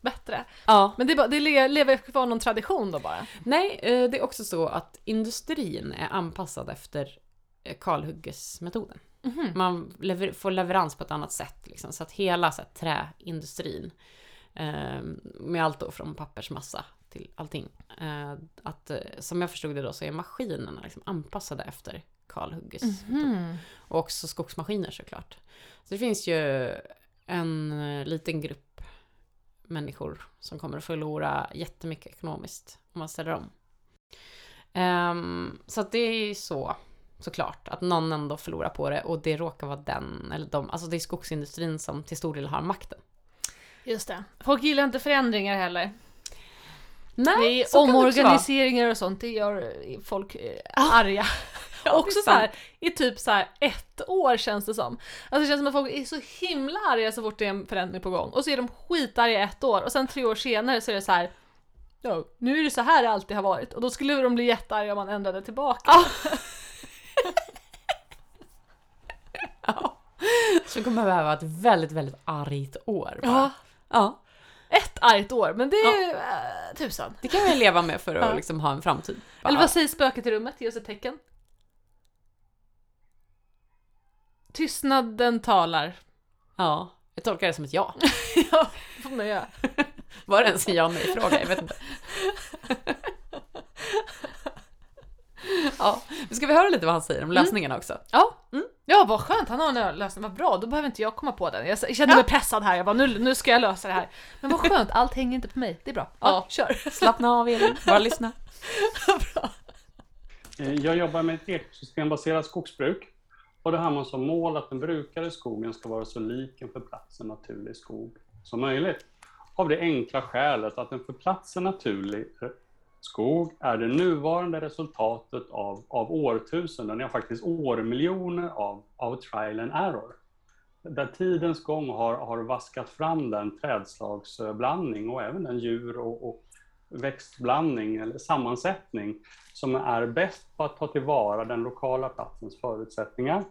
bättre. ja. Men det, bara, det le- lever kvar någon tradition då bara. Nej, eh, det är också så att industrin är anpassad efter eh, kalhuggesmetoden. Mhm. Man lever, får leverans på ett annat sätt. Liksom, så att hela så här, träindustrin, eh, med allt då från pappersmassa till allting. Eh, att, eh, som jag förstod det då så är maskinerna liksom anpassade efter kalhuggesmetoden. Mhm. Och också skogsmaskiner såklart. Så det finns ju en eh, liten grupp människor som kommer att förlora jättemycket ekonomiskt om man ställer om. Ehm, så att det är ju så, såklart, att någon ändå förlorar på det och det råkar vara den, eller de, alltså det är skogsindustrin som till stor del har makten. Just det. Folk gillar inte förändringar heller. Nej, det är så omorganiseringar och sånt, det gör folk eh, arga. Ja, Också så här, i typ så här ett år känns det som. Alltså det känns som att folk är så himla arga så fort det är en förändring på gång. Och så är de skitarga ett år och sen tre år senare så är det så här. Ja, nu är det så här det alltid har varit. Och då skulle de bli jättearga om man ändrade tillbaka. Ja. Så vi kommer behöva ett väldigt, väldigt argt år. bara. Ja, ja. Ett argt år, men det är ju eh, tusan. Det kan vi leva med för att Ja. liksom ha en framtid. Bara, Eller vad säger spöket i rummet? Ge oss ett tecken. Tystnaden talar. Ja, jag tolkar det som ett ja. ja, får man göra. Var det ens en ja nej-fråga? Jag vet inte. ja, men ska vi höra lite vad han säger om lösningen också? Ja. Mm. Ja, vad skönt. Han har en lösning. Vad bra, då behöver inte jag komma på den. Jag kände Ja. mig pressad här. Jag bara, nu, nu ska jag lösa det här. Men vad skönt, allt hänger inte på mig. Det är bra. Ja, Ja. kör. Slappna av Elin, bara lyssna. bra. Eh, Jag jobbar med ett ekosystembaserat skogsbruk. Och det har man som mål att den brukade skogen ska vara så lik en för platsen naturlig skog som möjligt. Av det enkla skälet att en för platsen naturlig skog är det nuvarande resultatet av, av årtusenden, ja faktiskt årmiljoner av, av trial and error. Där tidens gång har, har vaskat fram den trädslagsblandning och även den djur och, och växtblandning eller sammansättning som är bäst på att ta tillvara den lokala platsens förutsättningar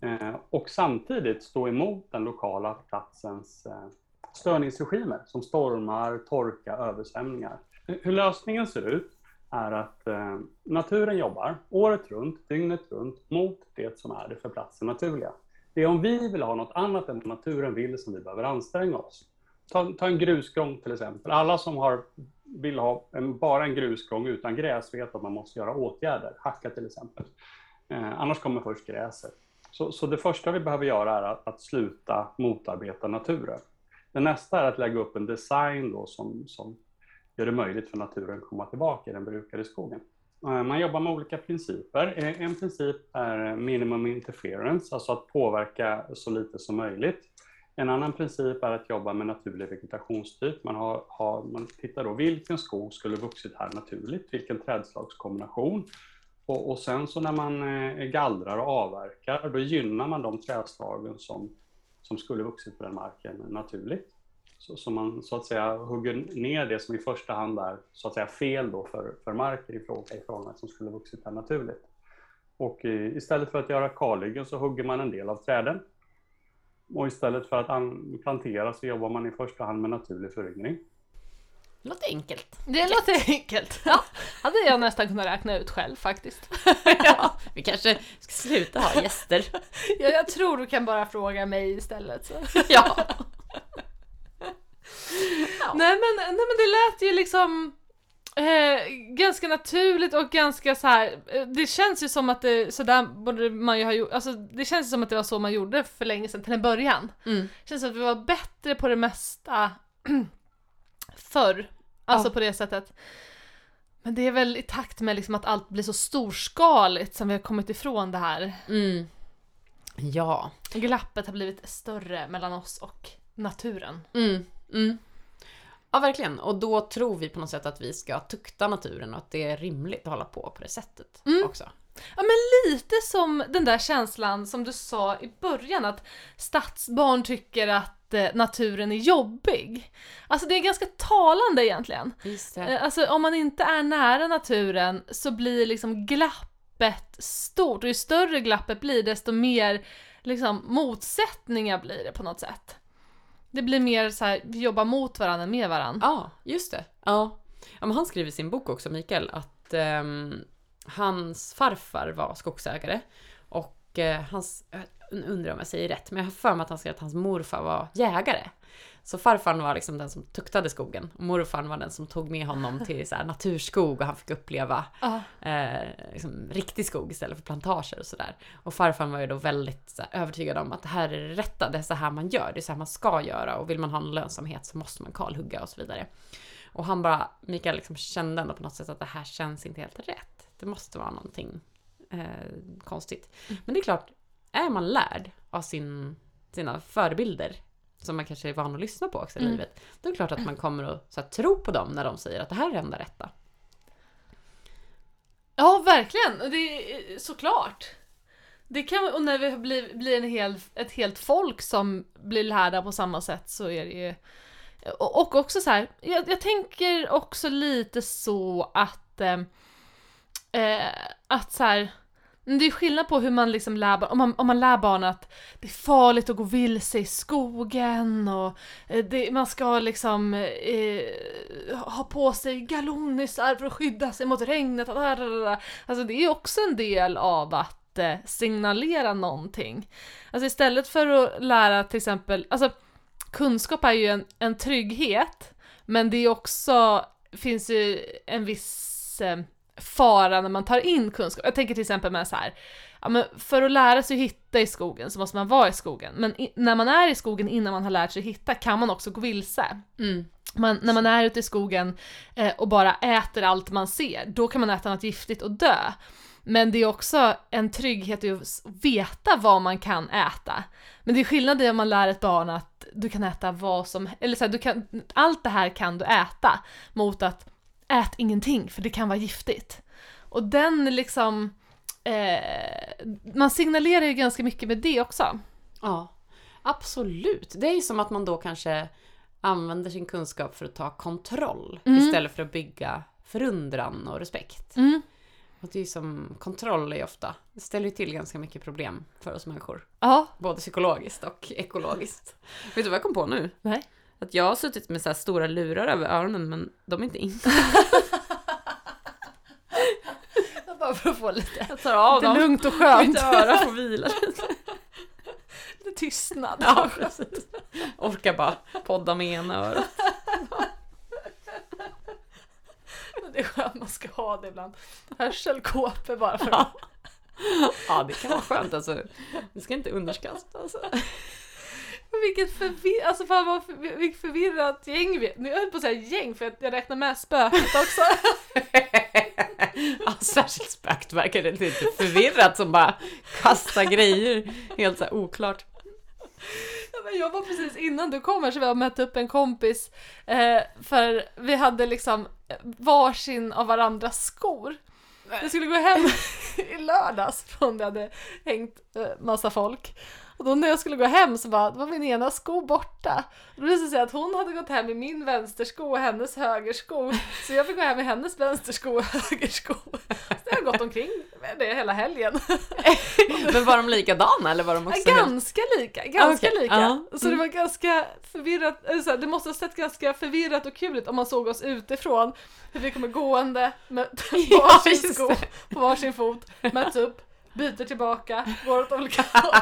eh, och samtidigt stå emot den lokala platsens eh, störningsregimer som stormar, torka, översvämningar. Hur lösningen ser ut är att eh, naturen jobbar året runt, dygnet runt mot det som är det för platsen naturliga. Det är om vi vill ha något annat än vad naturen vill som vi behöver anstränga oss. Ta, ta en grusgång till exempel. Alla som har, vill ha en, bara en grusgång utan gräs vet att man måste göra åtgärder, hacka till exempel. Eh, annars kommer först gräset. Så, så det första vi behöver göra är att, att sluta motarbeta naturen. Det nästa är att lägga upp en design då som, som gör det möjligt för naturen att komma tillbaka i den brukade skogen. Eh, man jobbar med olika principer. Eh, en princip är minimum interference, alltså att påverka så lite som möjligt. En annan princip är att jobba med naturlig vegetationstyp. Man, har, har, man tittar då vilken skog skulle vuxit här naturligt, vilken trädslagskombination. Och, och sen så när man eh, gallrar och avverkar, då gynnar man de trädslagen som, som skulle vuxit på den marken naturligt. Så, så man så att säga hugger ner det som i första hand är så att säga fel då för, för marken i fråga i förhållande som skulle vuxit här naturligt. Och i, istället för att göra kalhyggen så hugger man en del av träden. Och istället för att plantera så jobbar man i första hand med naturlig föryngring. Det låter enkelt. Det låter enkelt. Ja, hade jag nästan kunnat räkna ut själv faktiskt. ja, vi kanske ska sluta ha gäster. ja, jag tror du kan bara fråga mig istället. Så. ja. Ja. Nej, men, nej men det lät ju liksom eh, ganska naturligt och ganska så här. Eh, det känns ju som att det, sådär borde man ju ha gjort, alltså det känns som att det var så man gjorde för länge sedan till en början. Mm. Känns som att vi var bättre på det mesta förr, alltså ja. på det sättet. Men det är väl i takt med liksom att allt blir så storskaligt som vi har kommit ifrån det här. Mm. Ja. Glappet har blivit större mellan oss och naturen. Mm. Mm. Ja, verkligen. Och då tror vi på något sätt att vi ska tukta naturen och att det är rimligt att hålla på på det sättet mm. också. Ja men lite som den där känslan som du sa i början att stadsbarn tycker att eh, naturen är jobbig. Alltså det är ganska talande egentligen. Eh, alltså om man inte är nära naturen så blir liksom glappet stort och ju större glappet blir desto mer liksom motsättningar blir det på något sätt. Det blir mer så här, vi jobbar mot varandra än med varandra. Ja, just det. Ja. ja men han skriver i sin bok också, Mikael, att eh, hans farfar var skogsägare. Och eh, hans, jag undrar om jag säger rätt, men jag har för mig att han skrev att hans morfar var jägare. Så farfar var liksom den som tuktade skogen och morfar var den som tog med honom till så här naturskog och han fick uppleva eh, liksom, riktig skog istället för plantager och sådär. Och farfar var ju då väldigt här, övertygad om att det här är det rätta, det är så här man gör, det är så här man ska göra och vill man ha en lönsamhet så måste man kalhugga och så vidare. Och han bara, Mikael liksom kände ändå på något sätt att det här känns inte helt rätt. Det måste vara någonting eh, konstigt. Mm. Men det är klart, är man lärd av sin, sina förebilder som man kanske är van att lyssna på också i mm. livet. Då är det klart att man kommer att så här, tro på dem när de säger att det här är det enda rätta. Ja, verkligen. Det är såklart. Det kan, och när vi blir, blir en hel, ett helt folk som blir lärda på samma sätt så är det ju... Och, och också så här, jag, jag, tänker också lite så att... Eh, eh att så här, det är skillnad på hur man liksom lär barn, om man, om man lär barn att det är farligt att gå vilse i skogen och eh, det, man ska liksom eh, ha på sig galonisar för att skydda sig mot regnet. Alltså det är också en del av att eh, signalera någonting. Alltså istället för att lära till exempel, alltså kunskap är ju en, en trygghet men det är också, finns ju en viss eh, fara när man tar in kunskap. Jag tänker till exempel med så här, ja, för att lära sig hitta i skogen så måste man vara i skogen. Men i, när man är i skogen innan man har lärt sig hitta kan man också gå vilse. Mm. Man, när man är ute i skogen eh, och bara äter allt man ser, då kan man äta något giftigt och dö. Men det är också en trygghet i att veta vad man kan äta. Men det är skillnad i om man lär ett barn att du kan äta vad som eller så här, du kan, allt det här kan du äta, mot att ät ingenting för det kan vara giftigt. Och den liksom, eh, man signalerar ju ganska mycket med det också. Ja, absolut. Det är ju som att man då kanske använder sin kunskap för att ta kontroll mm. istället för att bygga förundran och respekt. Mm. Och det är som, kontroll är ofta, det ställer ju till ganska mycket problem för oss människor. Ja. Både psykologiskt och ekologiskt. Vet du vad jag kom på nu? Nej. Att jag har suttit med så stora lurar över öronen men de är inte in. Bara för att få lite, jag tar av lite dem. lugnt och skönt. Mitt öra får vila lite. lite tystnad. Ja, precis. Orkar bara podda med ena örat. det är skönt man ska ha det ibland. Hörselkåpor bara för att... Ja, det kan vara skönt alltså. Det ska inte underskattas. Alltså. Vilket, förvir alltså fan vad för vilket förvirrat gäng vi Nu höll jag på att säga gäng för jag räknar med spöket också. ja, särskilt spöket verkar det lite förvirrat som bara kastar grejer helt så oklart. Ja, men Jag var precis innan du kom här så var jag mötte upp en kompis eh, för vi hade liksom varsin av varandras skor. Jag skulle gå hem i lördags från det hade hängt eh, massa folk. Och då när jag skulle gå hem så bara, var min ena sko borta. Och då visade det sig att hon hade gått hem i min vänstersko och hennes högersko. Så jag fick gå hem i hennes vänstersko och högersko. Så jag har gått omkring med det hela helgen. Men var de likadana eller var de också helt- Ganska lika, ganska Okej, lika. ja. Så det var ganska förvirrat, eller så här, det måste ha sett ganska förvirrat och kul ut om man såg oss utifrån. Hur vi kommer gående med Ja, varsin just sko, på varsin fot, möts upp, byter tillbaka, går åt olika håll.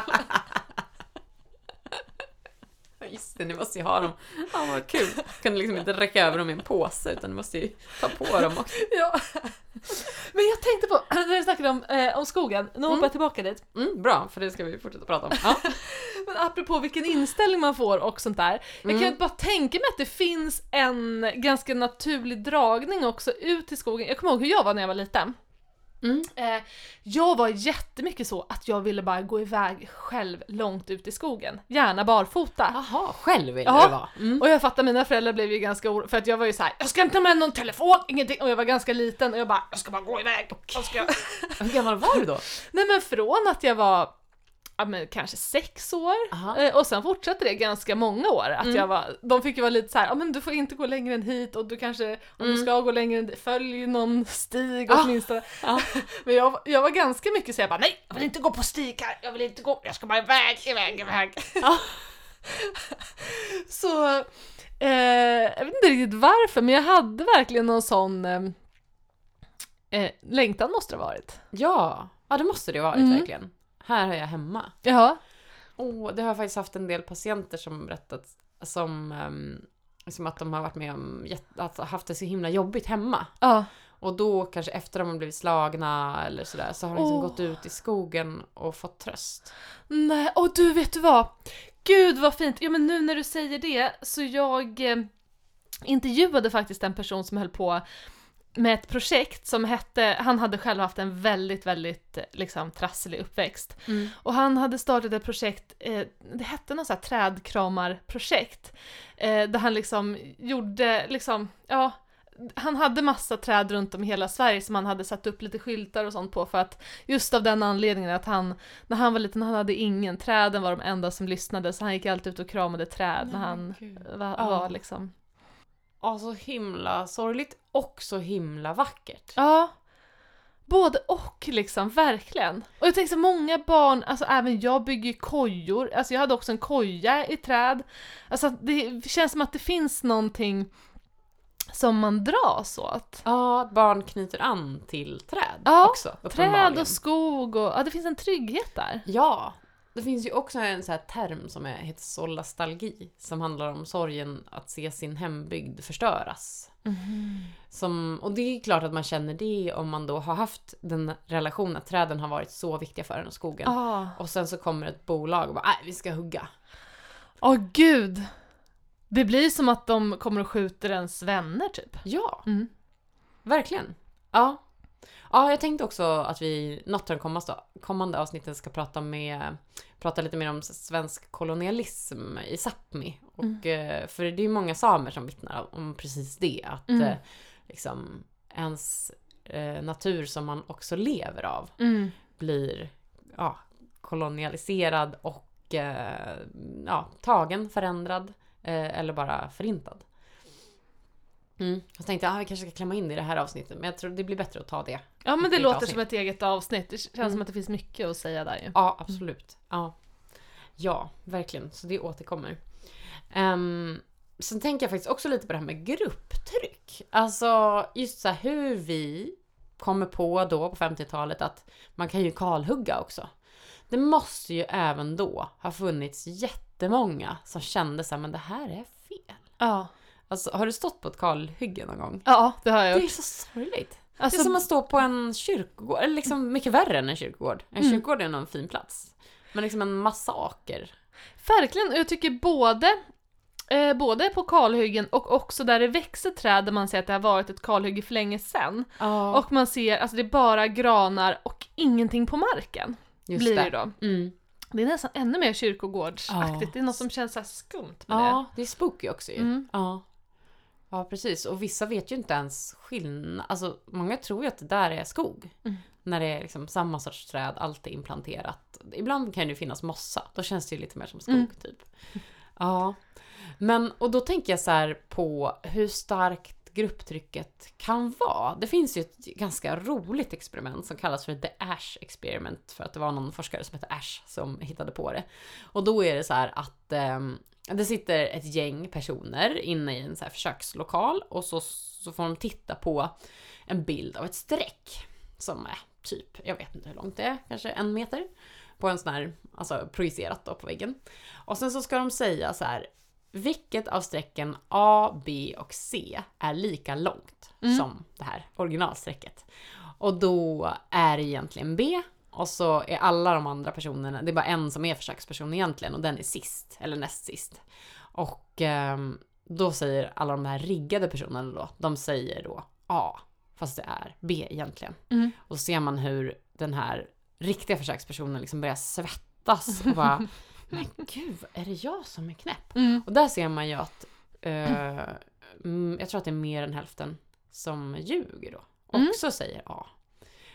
Just det, ni måste ju ha dem. Ja, vad kul. Kunde liksom inte räcka över dem i en påse utan ni måste ju ta på dem också. Ja. Men jag tänkte på, när du snackade om, eh, om skogen, nu hoppar jag tillbaka dit. Mm, bra, för det ska vi fortsätta prata om. Ja. Men apropå vilken inställning man får och sånt där. Jag kan ju bara tänka mig att det finns en ganska naturlig dragning också ut i skogen. Jag kommer ihåg hur jag var när jag var liten. Mm. Eh, jag var jättemycket så att jag ville bara gå iväg själv långt ut i skogen. Gärna barfota. Jaha, själv vill Ja. du vara. Mm. Och jag fattar, mina föräldrar blev ju ganska oroliga för att jag var ju så här: jag ska inte ha med någon telefon, ingenting. Och jag var ganska liten och jag bara, jag ska bara gå iväg. Jag ska... Hur gammal var du då? Nej men från att jag var ja, men kanske sex år eh, och sen fortsatte det ganska många år. Att Mm. jag var, de fick ju vara lite så här, ja men du får inte gå längre än hit och du kanske, om du Mm. ska gå längre än dit, följ någon stig Ah. åtminstone. Ja. Men jag, jag var ganska mycket så jag bara, nej jag vill inte gå på stig här, jag vill inte gå, jag ska bara iväg, iväg, iväg. Ja. så, eh, jag vet inte riktigt varför men jag hade verkligen någon sån eh, eh, längtan måste det ha varit. Ja, ja det måste det ha varit Mm. verkligen. Här är jag hemma. Jaha. Oh, det har jag faktiskt haft en del patienter som berättat som, um, som att de har varit med om att ha haft det så himla jobbigt hemma. Ja. Och då kanske efter de har blivit slagna eller sådär så har de liksom Åh. gått ut i skogen och fått tröst. Nej, och du vet du vad? Gud vad fint! Ja men nu när du säger det så jag eh, intervjuade faktiskt en person som höll på med ett projekt som hette, han hade själv haft en väldigt, väldigt eh, liksom trasslig uppväxt. Och han hade startat ett projekt, eh, det hette något så här trädkramarprojekt. Eh, där han liksom gjorde, liksom, ja, han hade massa träd runt om i hela Sverige som han hade satt upp lite skyltar och sånt på för att just av den anledningen att han, när han var liten, han hade ingen, träden var de enda som lyssnade så han gick alltid ut och kramade träd när han gud. var, var liksom Ja, så himla sorgligt och så himla vackert. Ja. Både och liksom, verkligen. Och jag tänker så många barn, alltså även jag bygger ju kojor, alltså jag hade också en koja i träd. Alltså det känns som att det finns någonting som man dras åt. Ja, att barn knyter an till träd Ja, också. Träd och skog och, ja det finns en trygghet där. Ja, det finns ju också en sån här term som är, heter solastalgi, som handlar om sorgen att se sin hembygd förstöras. Som, och det är klart att man känner det om man då har haft den relationen att träden har varit så viktiga för en och skogen. Ja. Och sen så kommer ett bolag och bara, nej vi ska hugga. Åh gud! Det blir som att de kommer och skjuter ens vänner typ. Ja, Mm. verkligen. Ja. Ja, jag tänkte också att vi något av de kommande, avsnitten ska prata med prata lite mer om svensk kolonialism i Sápmi. Och, eh, För det är ju många samer som vittnar om precis det. Att Mm. eh, liksom, ens eh, natur som man också lever av Mm. blir ja, kolonialiserad och ja, tagen, förändrad eller bara förintad. Mm. Jag tänkte att ah, vi kanske ska klämma in det i det här avsnittet men jag tror det blir bättre att ta det. Ja men det låter avsnitt. som ett eget avsnitt, det känns Mm. som att det finns mycket att säga där ju. Ja, absolut. Ja, ja verkligen. Så det återkommer. Um, sen tänker jag faktiskt också lite på det här med grupptryck. Alltså just så här hur vi kommer på då på 50-talet att man kan ju kalhugga också. Det måste ju även då ha funnits jättemånga som kände så här, men det här är fel. Ja. Alltså har du stått på ett kalhygge någon gång? Ja, det har jag Det är gjort. så sorgligt. Alltså, det är som att stå på en kyrkogård, eller liksom mycket värre än en kyrkogård. En Mm. kyrkogård är nog en fin plats. Men liksom en massaker. Verkligen, och jag tycker både Eh, både på kalhyggen och också där det växer träd där man ser att det har varit ett kalhygge för länge sedan. Ja, Och man ser, alltså det är bara granar och ingenting på marken. just blir det. det då. Mm. Det är nästan ännu mer kyrkogårdsaktigt. Ja. Det är något som känns så skumt med Ja, det är spooky också ju. Mm. Ja. precis. Och vissa vet ju inte ens skillnad. Alltså, många tror ju att det där är skog. Mm. När det är liksom samma sorts träd, allt är implanterat. Ibland kan det ju finnas mossa. Då känns det ju lite mer som skog, Mm. typ. Ja. Men, och då tänker jag så här på hur starkt grupptrycket kan vara. Det finns ju ett ganska roligt experiment som kallas för The Ash Experiment för att det var någon forskare som hette Ash som hittade på det. Och då är det så här att eh, det sitter ett gäng personer inne i en så här försökslokal och så, så får de titta på en bild av ett streck som är typ, jag vet inte hur långt det är, kanske en meter på en sån här, alltså projicerat då på väggen. Och sen så ska de säga så här, vilket av strecken A, B och C är lika långt Mm. som det här originalstrecket? Och då är det egentligen B och så är alla de andra personerna, det är bara en som är försöksperson egentligen och den är sist, eller näst sist. Och ehm, då säger alla de här riggade personerna då, de säger då A, fast det är B egentligen. Mm. Och så ser man hur den här riktiga försökspersonen liksom börjar svettas och bara Men gud, är det jag som är knäpp? Mm. Och där ser man ju att eh, mm, jag tror att det är mer än hälften som ljuger då. Mm. Också säger A.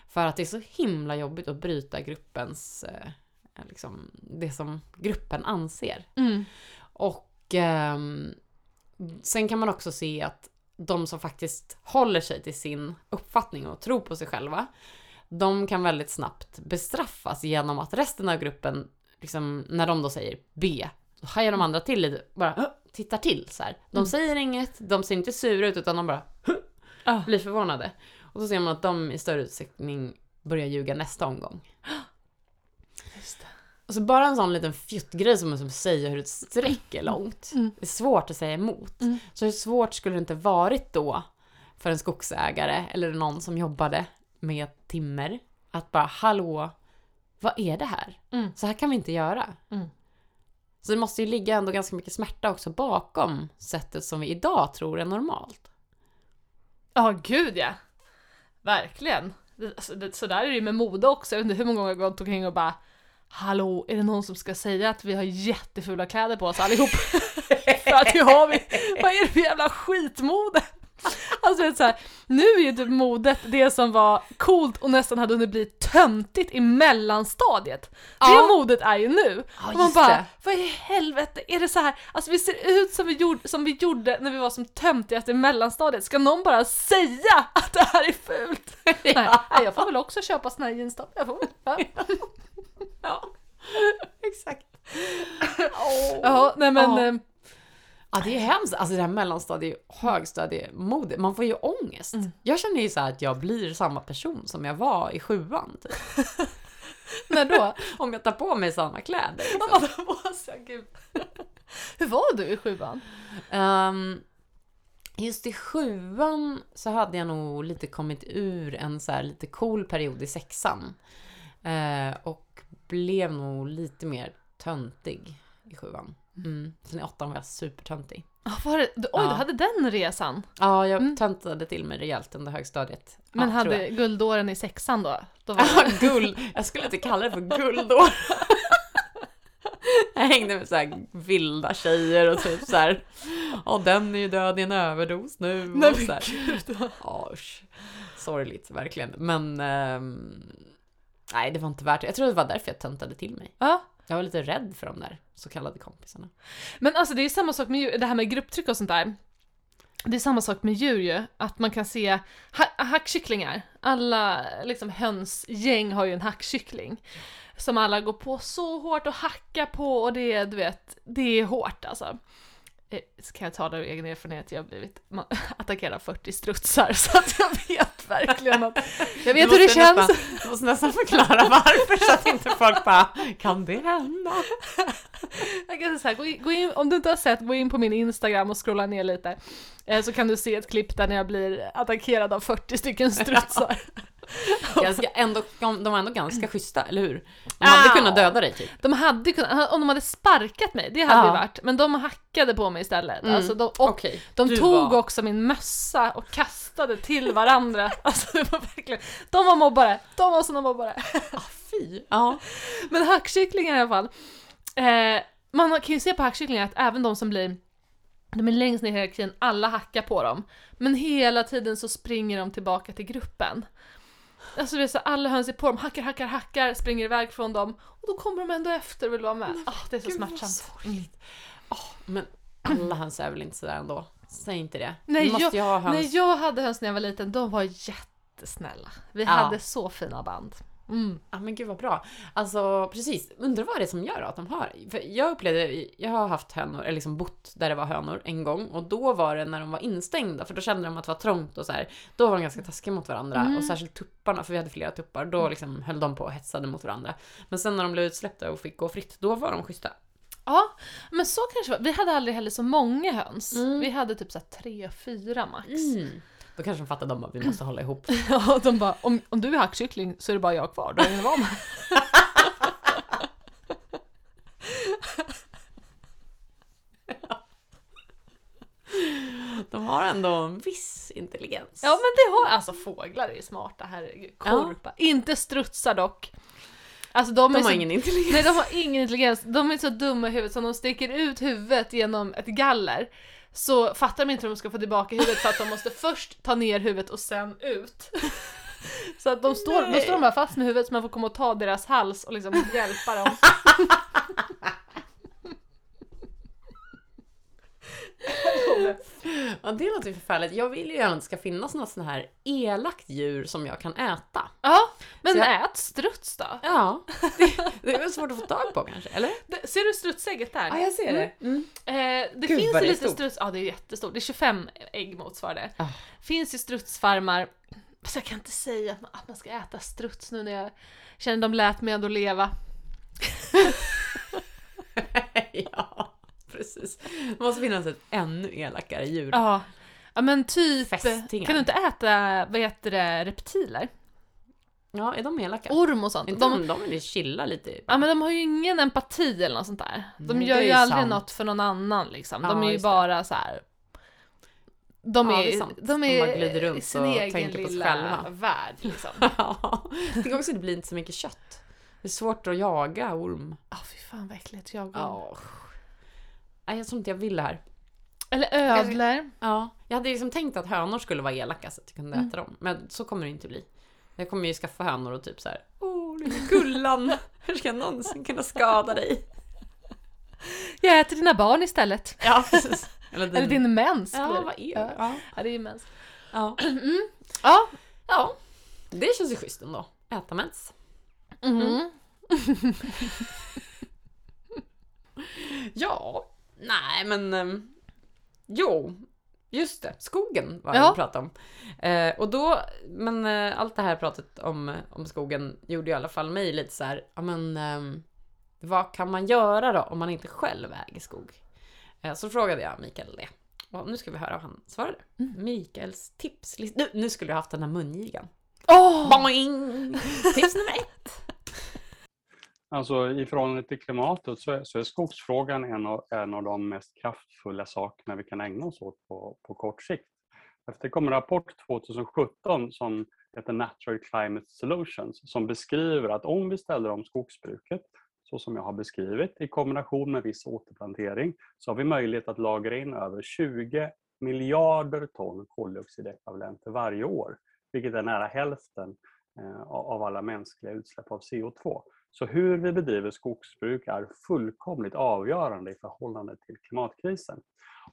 För att det är så himla jobbigt att bryta gruppens, eh, liksom, det som gruppen anser. Mm. Och ehm, sen kan man också se att de som faktiskt håller sig till sin uppfattning och tror på sig själva, de kan väldigt snabbt bestraffas genom att resten av gruppen, liksom, när de då säger B, så hajar de andra till lite, bara tittar till så här. De Mm. säger inget, de ser inte sura ut utan de bara Ah. blir förvånade. Och så ser man att de i större utsträckning börjar ljuga nästa omgång. Just det. Och så bara en sån liten fjuttgrej som att säga hur ett streck är långt. Mm. Det är svårt att säga emot. Mm. Så hur svårt skulle det inte varit då för en skogsägare eller någon som jobbade med timmer att bara hallå, vad är det här? Mm. Så här kan vi inte göra. Mm. Så det måste ju ligga ändå ganska mycket smärta också bakom sättet som vi idag tror är normalt. Ja, gud ja. Verkligen. Det, alltså, det, så där är det ju med mode också. Jag vet inte hur många gånger jag gått omkring och bara Hallå, är det någon som ska säga att vi har jättefula kläder på oss allihop? för att det har vi. Vad är det för jävla skitmode? Alltså vet, så här, nu är ju typ modet det som var coolt och nästan hade hunnit bli töntigt i mellanstadiet. Ja. Det modet är ju nu. Ja, och man bara, vad i helvete, är det så här? Alltså vi ser ut som vi, gjorde, som vi gjorde när vi var som töntigast i mellanstadiet. Ska någon bara säga att det här är fult? Nej, nej, jag får väl också köpa såna här jeanstopp. Jag får väl. Ja. Ja, exakt. Ja, nej men... Ja. Ja, det är hemskt. Alltså det här mellanstadie och högstadiemode, man får ju ångest. Mm. Jag känner ju så här att jag blir samma person som jag var i sjuan. Typ. När då? Om jag tar på mig samma kläder. Om Liksom. man tar på sig, gud. Hur var du i sjuan? Ehm, just i sjuan så hade jag nog lite kommit ur en så här lite cool period i sexan. Eh, och blev nog lite mer töntig i sjuan. Mm. Sen i åttan var jag supertöntig. Ah, var det, oj, Ja. du hade den resan. Ja, jag Mm. töntade till mig rejält under högstadiet. Men ja, hade guldåren i sexan då? då var Ja, guld. Jag skulle inte kalla det för guldår. Jag hängde med så här vilda tjejer och typ så här. Ja, den är ju död i en överdos nu. Nej, och så här. gud. Ja, usch. Sorgligt, verkligen. Men ehm, nej, det var inte värt det. Jag tror det var därför jag töntade till mig. Ja. Jag var lite rädd för de där så kallade kompisarna. Men alltså det är samma sak med djur, det här med grupptryck och sånt där. Det är samma sak med djur ju, att man kan se ha- hackkycklingar. Alla liksom hönsgäng har ju en hackkyckling. Som alla går på så hårt och hackar på och det är, du vet, det är hårt alltså. Eh, kan jag ta det av egen erfarenhet, jag har blivit attackerad av 40 strutsar så att jag vet verkligen att jag vet hur det känns. Nästan, du måste nästan förklara varför så att inte folk bara Kan det hända? Jag kan säga så här, gå in, gå in, om du inte har sett, gå in på min Instagram och scrolla ner lite. Eh, så kan du se ett klipp där när jag blir attackerad av 40 stycken strutsar. Ganska, ändå, de var ändå ganska schyssta, eller hur? De hade Au. kunnat döda dig typ. De hade kunnat, om de hade sparkat mig, det hade Ja. ju varit, men de hackade på mig istället. Mm. Alltså de, och Okej. de du tog var- också min mössa och kastade till varandra. Alltså det var verkligen, de var mobbare, de var såna mobbare. Ah, fy. Ja. Men hackkycklingar i alla fall. Eh, man kan ju se på hackkycklingar att även de som blir de är längst ner i hierarkin, alla hackar på dem. Men hela tiden så springer de tillbaka till gruppen. Alltså det är så alla höns är på dem, hackar, hackar, hackar, springer iväg från dem och då kommer de ändå efter och vill vara med. Ah, det är så Gud, vad smärtsamt. sorgligt. Åh, men alla höns är väl inte sådär ändå? Säg inte det. Nej, måste jag- ju ha höns. När jag hade höns när jag var liten, de var jättesnälla. Vi Ja. hade så fina band. Mm. Ja men gud vad bra. Alltså precis, undrar vad det är som gör att de har. För jag upplevde, jag har haft hönor, eller liksom bott där det var hönor en gång och då var det när de var instängda för då kände de att det var trångt och så här. Då var de ganska taskiga mot varandra Mm. och särskilt tupparna, för vi hade flera tuppar, då liksom höll de på och hetsade mot varandra. Men sen när de blev utsläppta och fick gå fritt, då var de schyssta. Ja, men så kanske var. Vi hade aldrig heller så många höns. Mm. Vi hade typ så tre, fyra max. Då kanske de fattade de att vi måste hålla ihop. Ja, de bara, om, om du är hackkyckling så är det bara jag kvar, då är ingen van. De har ändå en viss intelligens. Ja men det har, alltså fåglar är ju smarta, herregud. Korpar. Inte strutsar dock. Alltså de, är De har så, ingen intelligens. Nej de har ingen intelligens, de är så dumma i huvudet så om de sticker ut huvudet genom ett galler så fattar de inte hur de ska få tillbaka huvudet för att de måste först ta ner huvudet och sen ut. Så att de står, då står de bara fast med huvudet så man får komma och ta deras hals och liksom hjälpa dem. Ja, det låter förfärligt. Jag vill ju gärna att det ska finnas något sån här elakt djur som jag kan äta. Ja, men jag- ät struts då. Ja, det, det är väl svårt att få tag på kanske, eller? Det- Ser du strutsägget där? jag ser det. Mm. Eh, det Gud, finns ju lite stort. struts, ja det är jättestort, det är 25 ägg motsvarar det. Ah. Finns ju strutsfarmar, fast jag kan inte säga att man, att man ska äta struts nu när jag känner de lät mig ändå leva. ja, precis. Det måste finnas ett ännu elakare djur. Ja. Ja men typ, Fästingar. kan du inte äta, vad heter det, reptiler? Ja, är de elaka? Orm och sånt. inte De, de, de vill chilla lite. ja men de har ju ingen empati eller något sånt där. De Nej, gör ju aldrig sant. något för någon annan liksom. De Ja, är ju det. bara så här. De Ja, är, är de De är glider runt i sin och egen tänker på sig lilla själva. värld liksom. Ja, tycker också det blir inte så mycket kött. Det är svårt att jaga orm. Ja fy fan vad äckligt jag Ja. Nej, jag tror inte jag vill det här. Eller ödlor. Ja, jag hade liksom tänkt att hönor skulle vara elaka så att jag kunde Mm. äta dem. Men så kommer det inte bli. Jag kommer ju skaffa hönor och typ så här. Åh, lilla Gullan! Hur ska jag någonsin kunna skada dig? Jag äter dina barn istället. Ja, precis. Eller Eller din mens. Ja, det. vad är det? Ja. Ja, det är ju mens. Ja. Ja. ja, det känns ju schysst ändå. Äta mens. Mm. Ja, nej men... ehm, jo, just det. Skogen var Ja. det vi pratade om. Eh, och då, men eh, allt det här pratet om, om skogen gjorde i alla fall mig lite så här, ja men... ehm, vad kan man göra då om man inte själv äger skog? Eh, så frågade jag Mikael det. Och nu ska vi höra vad han svarade. Mikaels tips. Nu, nu skulle jag haft den här mungigan. Åh! Boing! Tips nummer ett. Alltså i förhållande till klimatet så är, så är skogsfrågan en av, en av de mest kraftfulla sakerna vi kan ägna oss åt på, på kort sikt. Efter det kom en rapport 2017 som heter Natural Climate Solutions som beskriver att om vi ställer om skogsbruket så som jag har beskrivit i kombination med viss återplantering så har vi möjlighet att lagra in över 20 miljarder ton koldioxidekvivalenter varje år, vilket är nära hälften eh, av alla mänskliga utsläpp av CO2. Så hur vi bedriver skogsbruk är fullkomligt avgörande i förhållande till klimatkrisen.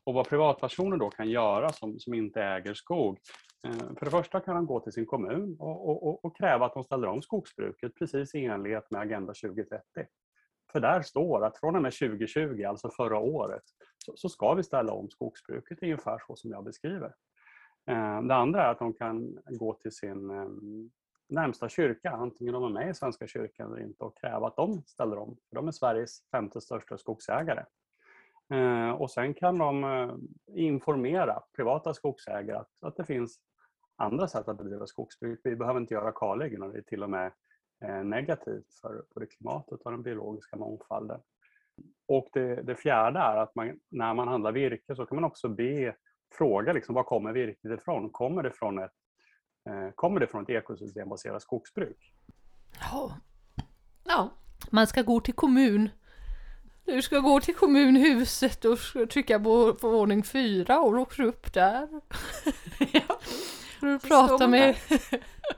Och vad privatpersoner då kan göra som, som inte äger skog. Eh, för det första kan de gå till sin kommun och, och, och, och kräva att de ställer om skogsbruket precis i enlighet med Agenda 2030. För där står att från och med 2020, alltså förra året, så, så ska vi ställa om skogsbruket ungefär så som jag beskriver. Eh, det andra är att de kan gå till sin ehm, närmsta kyrka, antingen de är med i Svenska kyrkan eller inte, och kräva att de ställer om. För de är Sveriges femte största skogsägare. Eh, och sen kan de eh, informera privata skogsägare att, att det finns andra sätt att bedriva skogsbruk. Vi behöver inte göra kalhyggen och det är till och med eh, negativt för både klimatet och den biologiska mångfalden. Och det, det fjärde är att man, när man handlar virke så kan man också be, fråga liksom, var kommer virket ifrån? Kommer det från ett, kommer det från ett ekosystembaserat skogsbruk? Ja. Ja. Man ska gå till kommun. Du ska gå till kommunhuset och trycka på, på våning fyra och åker upp där. ja. Du Så pratar med...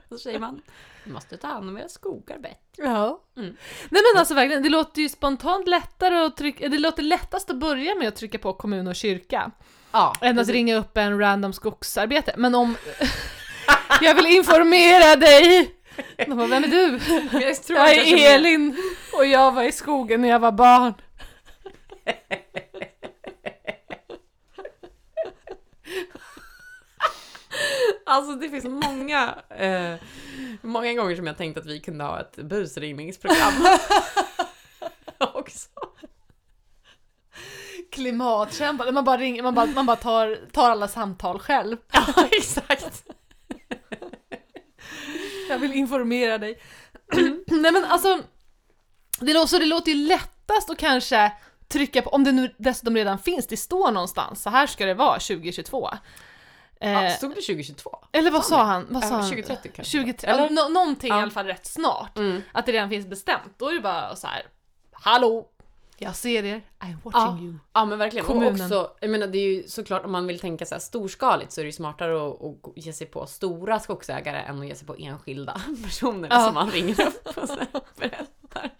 Då säger man, vi måste ta hand om era skogar bättre. Ja. Mm. Nej men alltså verkligen, det låter ju spontant lättare att trycka, det låter lättast att börja med att trycka på kommun och kyrka. Ja, Än att ringa upp en random skogsarbete. Men om... jag vill informera dig! De bara, vem är du? Jag tror Jag är Elin och jag var i skogen när jag var barn. Alltså det finns många, eh, många gånger som jag tänkt att vi kunde ha ett busringningsprogram. Också. Klimatkämpar, man bara, ringer, man bara, man bara tar, tar alla samtal själv. Ja, exakt. Jag vill informera dig. Nej men alltså, det, lå- så det låter ju lättast att kanske trycka på, om det nu dessutom redan finns, det står någonstans, så här ska det vara 2022. Eh, Ja, stod det 2022? eller vad sa han? Vad sa han? 2030 kanske. 2030, Eller? eller? Nå- någonting Ja. i alla fall rätt snart. Mm. Att det redan finns bestämt. Då är det bara så här. Hallå! Jag ser er, I'm watching Ja. you. Ja men verkligen. Kommunen. Och också, jag menar det är ju såklart om man vill tänka så här storskaligt så är det ju smartare att, att ge sig på stora skogsägare än att ge sig på enskilda personer Ja. som man ringer upp och så berättar.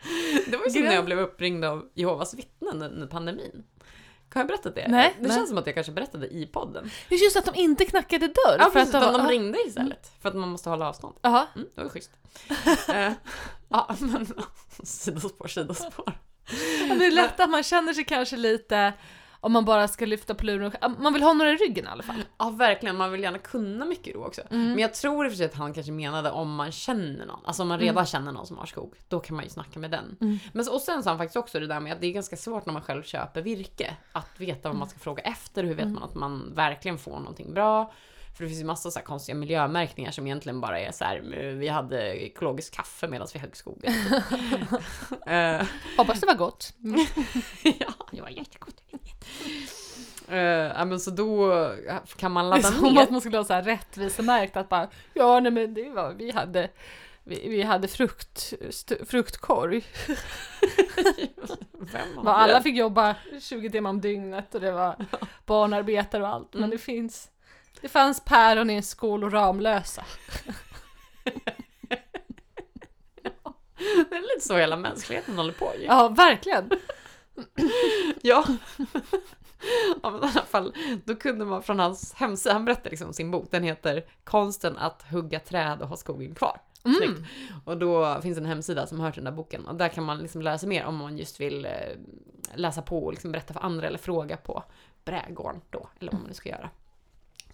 Det var ju som när jag blev uppringd av Jehovas vittnen under pandemin. Har jag berättat det? Nej, det nej. känns som att jag kanske berättade i podden. Det är just att de inte knackade dörr. Ja, för precis, att utan de ja. ringde istället. För att man måste hålla avstånd. Jaha. Mm, det var schysst. Eh, ja, men sidospår, sidospår. Det är lätt att man känner sig kanske lite, om man bara ska lyfta på luren, man vill ha några i ryggen i alla fall. Ja, verkligen. Man vill gärna kunna mycket då också. Mm. Men jag tror i och för sig att han kanske menade om man känner någon. Alltså om man redan känner någon som har skog. Då kan man ju snacka med den. Mm. Men så, och sen sa han faktiskt också det där med att det är ganska svårt när man själv köper virke. Att veta vad man ska fråga efter. Hur vet Mm. man att man verkligen får någonting bra? För det finns ju massa så konstiga miljömärkningar som egentligen bara är så här, vi hade ekologiskt kaffe medan vi högg skogen. Eh, Hoppas det var gott. ja, det var jättegott. Uh, men så då kan man Det är ladda som ner. att man skulle ha så här rättvisemärkt att bara, ja nej men det var, vi hade vi, vi hade frukt, st- fruktkorg. Alla fick jobba 20 timmar om dygnet och det var barnarbetare och allt. Men Mm. det finns det fanns päron i en skål och Ramlösa. Det är lite så hela mänskligheten håller på ju. Ja, verkligen. Ja. ja, men i alla fall, då kunde man från hans hemsida, han berättar liksom sin bok, den heter Konsten att hugga träd och ha skogen kvar. Mm. Och då finns en hemsida som hör till den där boken och där kan man liksom lära sig mer om man just vill eh, läsa på och liksom berätta för andra eller fråga på brädgården då, eller vad man nu ska göra.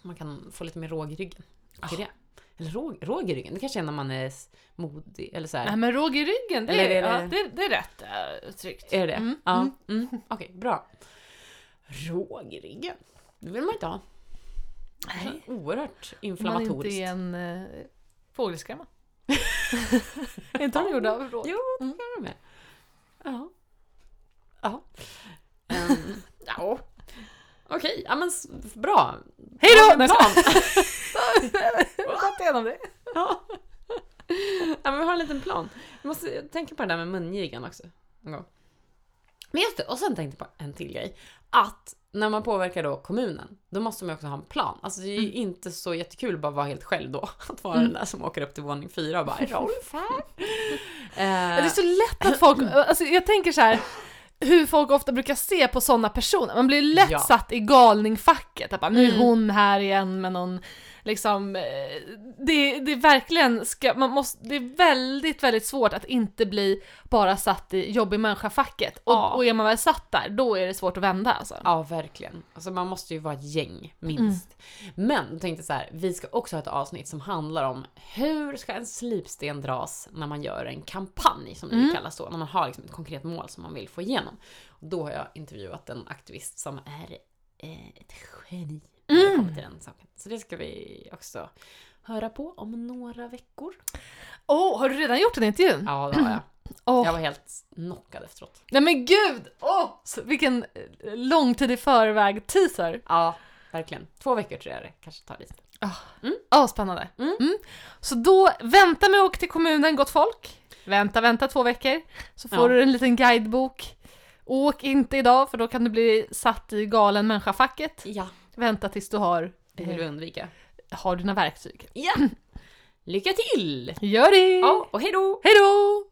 Man kan få lite mer råg i ryggen. Till det. Eller råg, råg i ryggen, det kanske är när man är modig eller så här. Nej men råg i ryggen, det Eller är, är det- ja, det, det är rätt uh, tryggt. Är det? Mm, Ja. mm. Mm. Okej, bra. Råg i ryggen. Det vill man inte ha. Nej. Oerhört Man inflammatoriskt. inte är en uh, fågelskrämma. är inte de gjorda av råg? Jo, det kan de med. Ja. Ja. Um, ja. Okej, ja men bra. Hej då! Nej? Jag har gått igenom det. ja. ja, men vi har en liten plan. Vi måste tänka på det där med mungigan också. En gång. Men just det, och sen tänkte jag på en till grej. Att när man påverkar då kommunen, då måste man också ha en plan. Alltså det är ju inte så jättekul att bara vara helt själv då. Att vara den där som åker upp till våning fyra och bara Rolf här. Ja, Det är Eh, så lätt att folk, alltså jag tänker så här hur folk ofta brukar se på sådana personer. Man blir lätt Ja. satt i galningfacket. Att bara, nu är Mm. hon här igen med någon, liksom, eh, det, det är verkligen, ska, man måste, det är väldigt, väldigt svårt att inte bli bara satt i jobbig människa-facket. Och, Ja. och är man väl satt där, då är det svårt att vända alltså. Ja, verkligen. Alltså man måste ju vara ett gäng, minst. Men jag tänkte så här, vi ska också ha ett avsnitt som handlar om hur ska en slipsten dras när man gör en kampanj, som det Mm. kallas då, när man har liksom ett konkret mål som man vill få igenom. Och då har jag intervjuat en aktivist som är eh, ett geni kommer till den saken. Så det ska vi också höra på om några veckor. Åh, har du redan gjort den intervjun? Ja, det har jag. Åh, Jag var helt knockad efteråt. Nej men gud! Åh, så vilken eh, lång tid i förväg teaser. Ja, verkligen. Två veckor tror jag det kanske tar lite. Ja, spännande. Mm. Så då, vänta med att åka till kommunen, gott folk. Vänta, vänta två veckor så får Ja. du en liten guidebok. Åk inte idag för då kan du bli satt i galen människa-facket. Ja, Vänta tills du har, det vill vi eh, undvika. har dina verktyg. Ja! Lycka till! Gör det! Ja, och hej då! Hej då!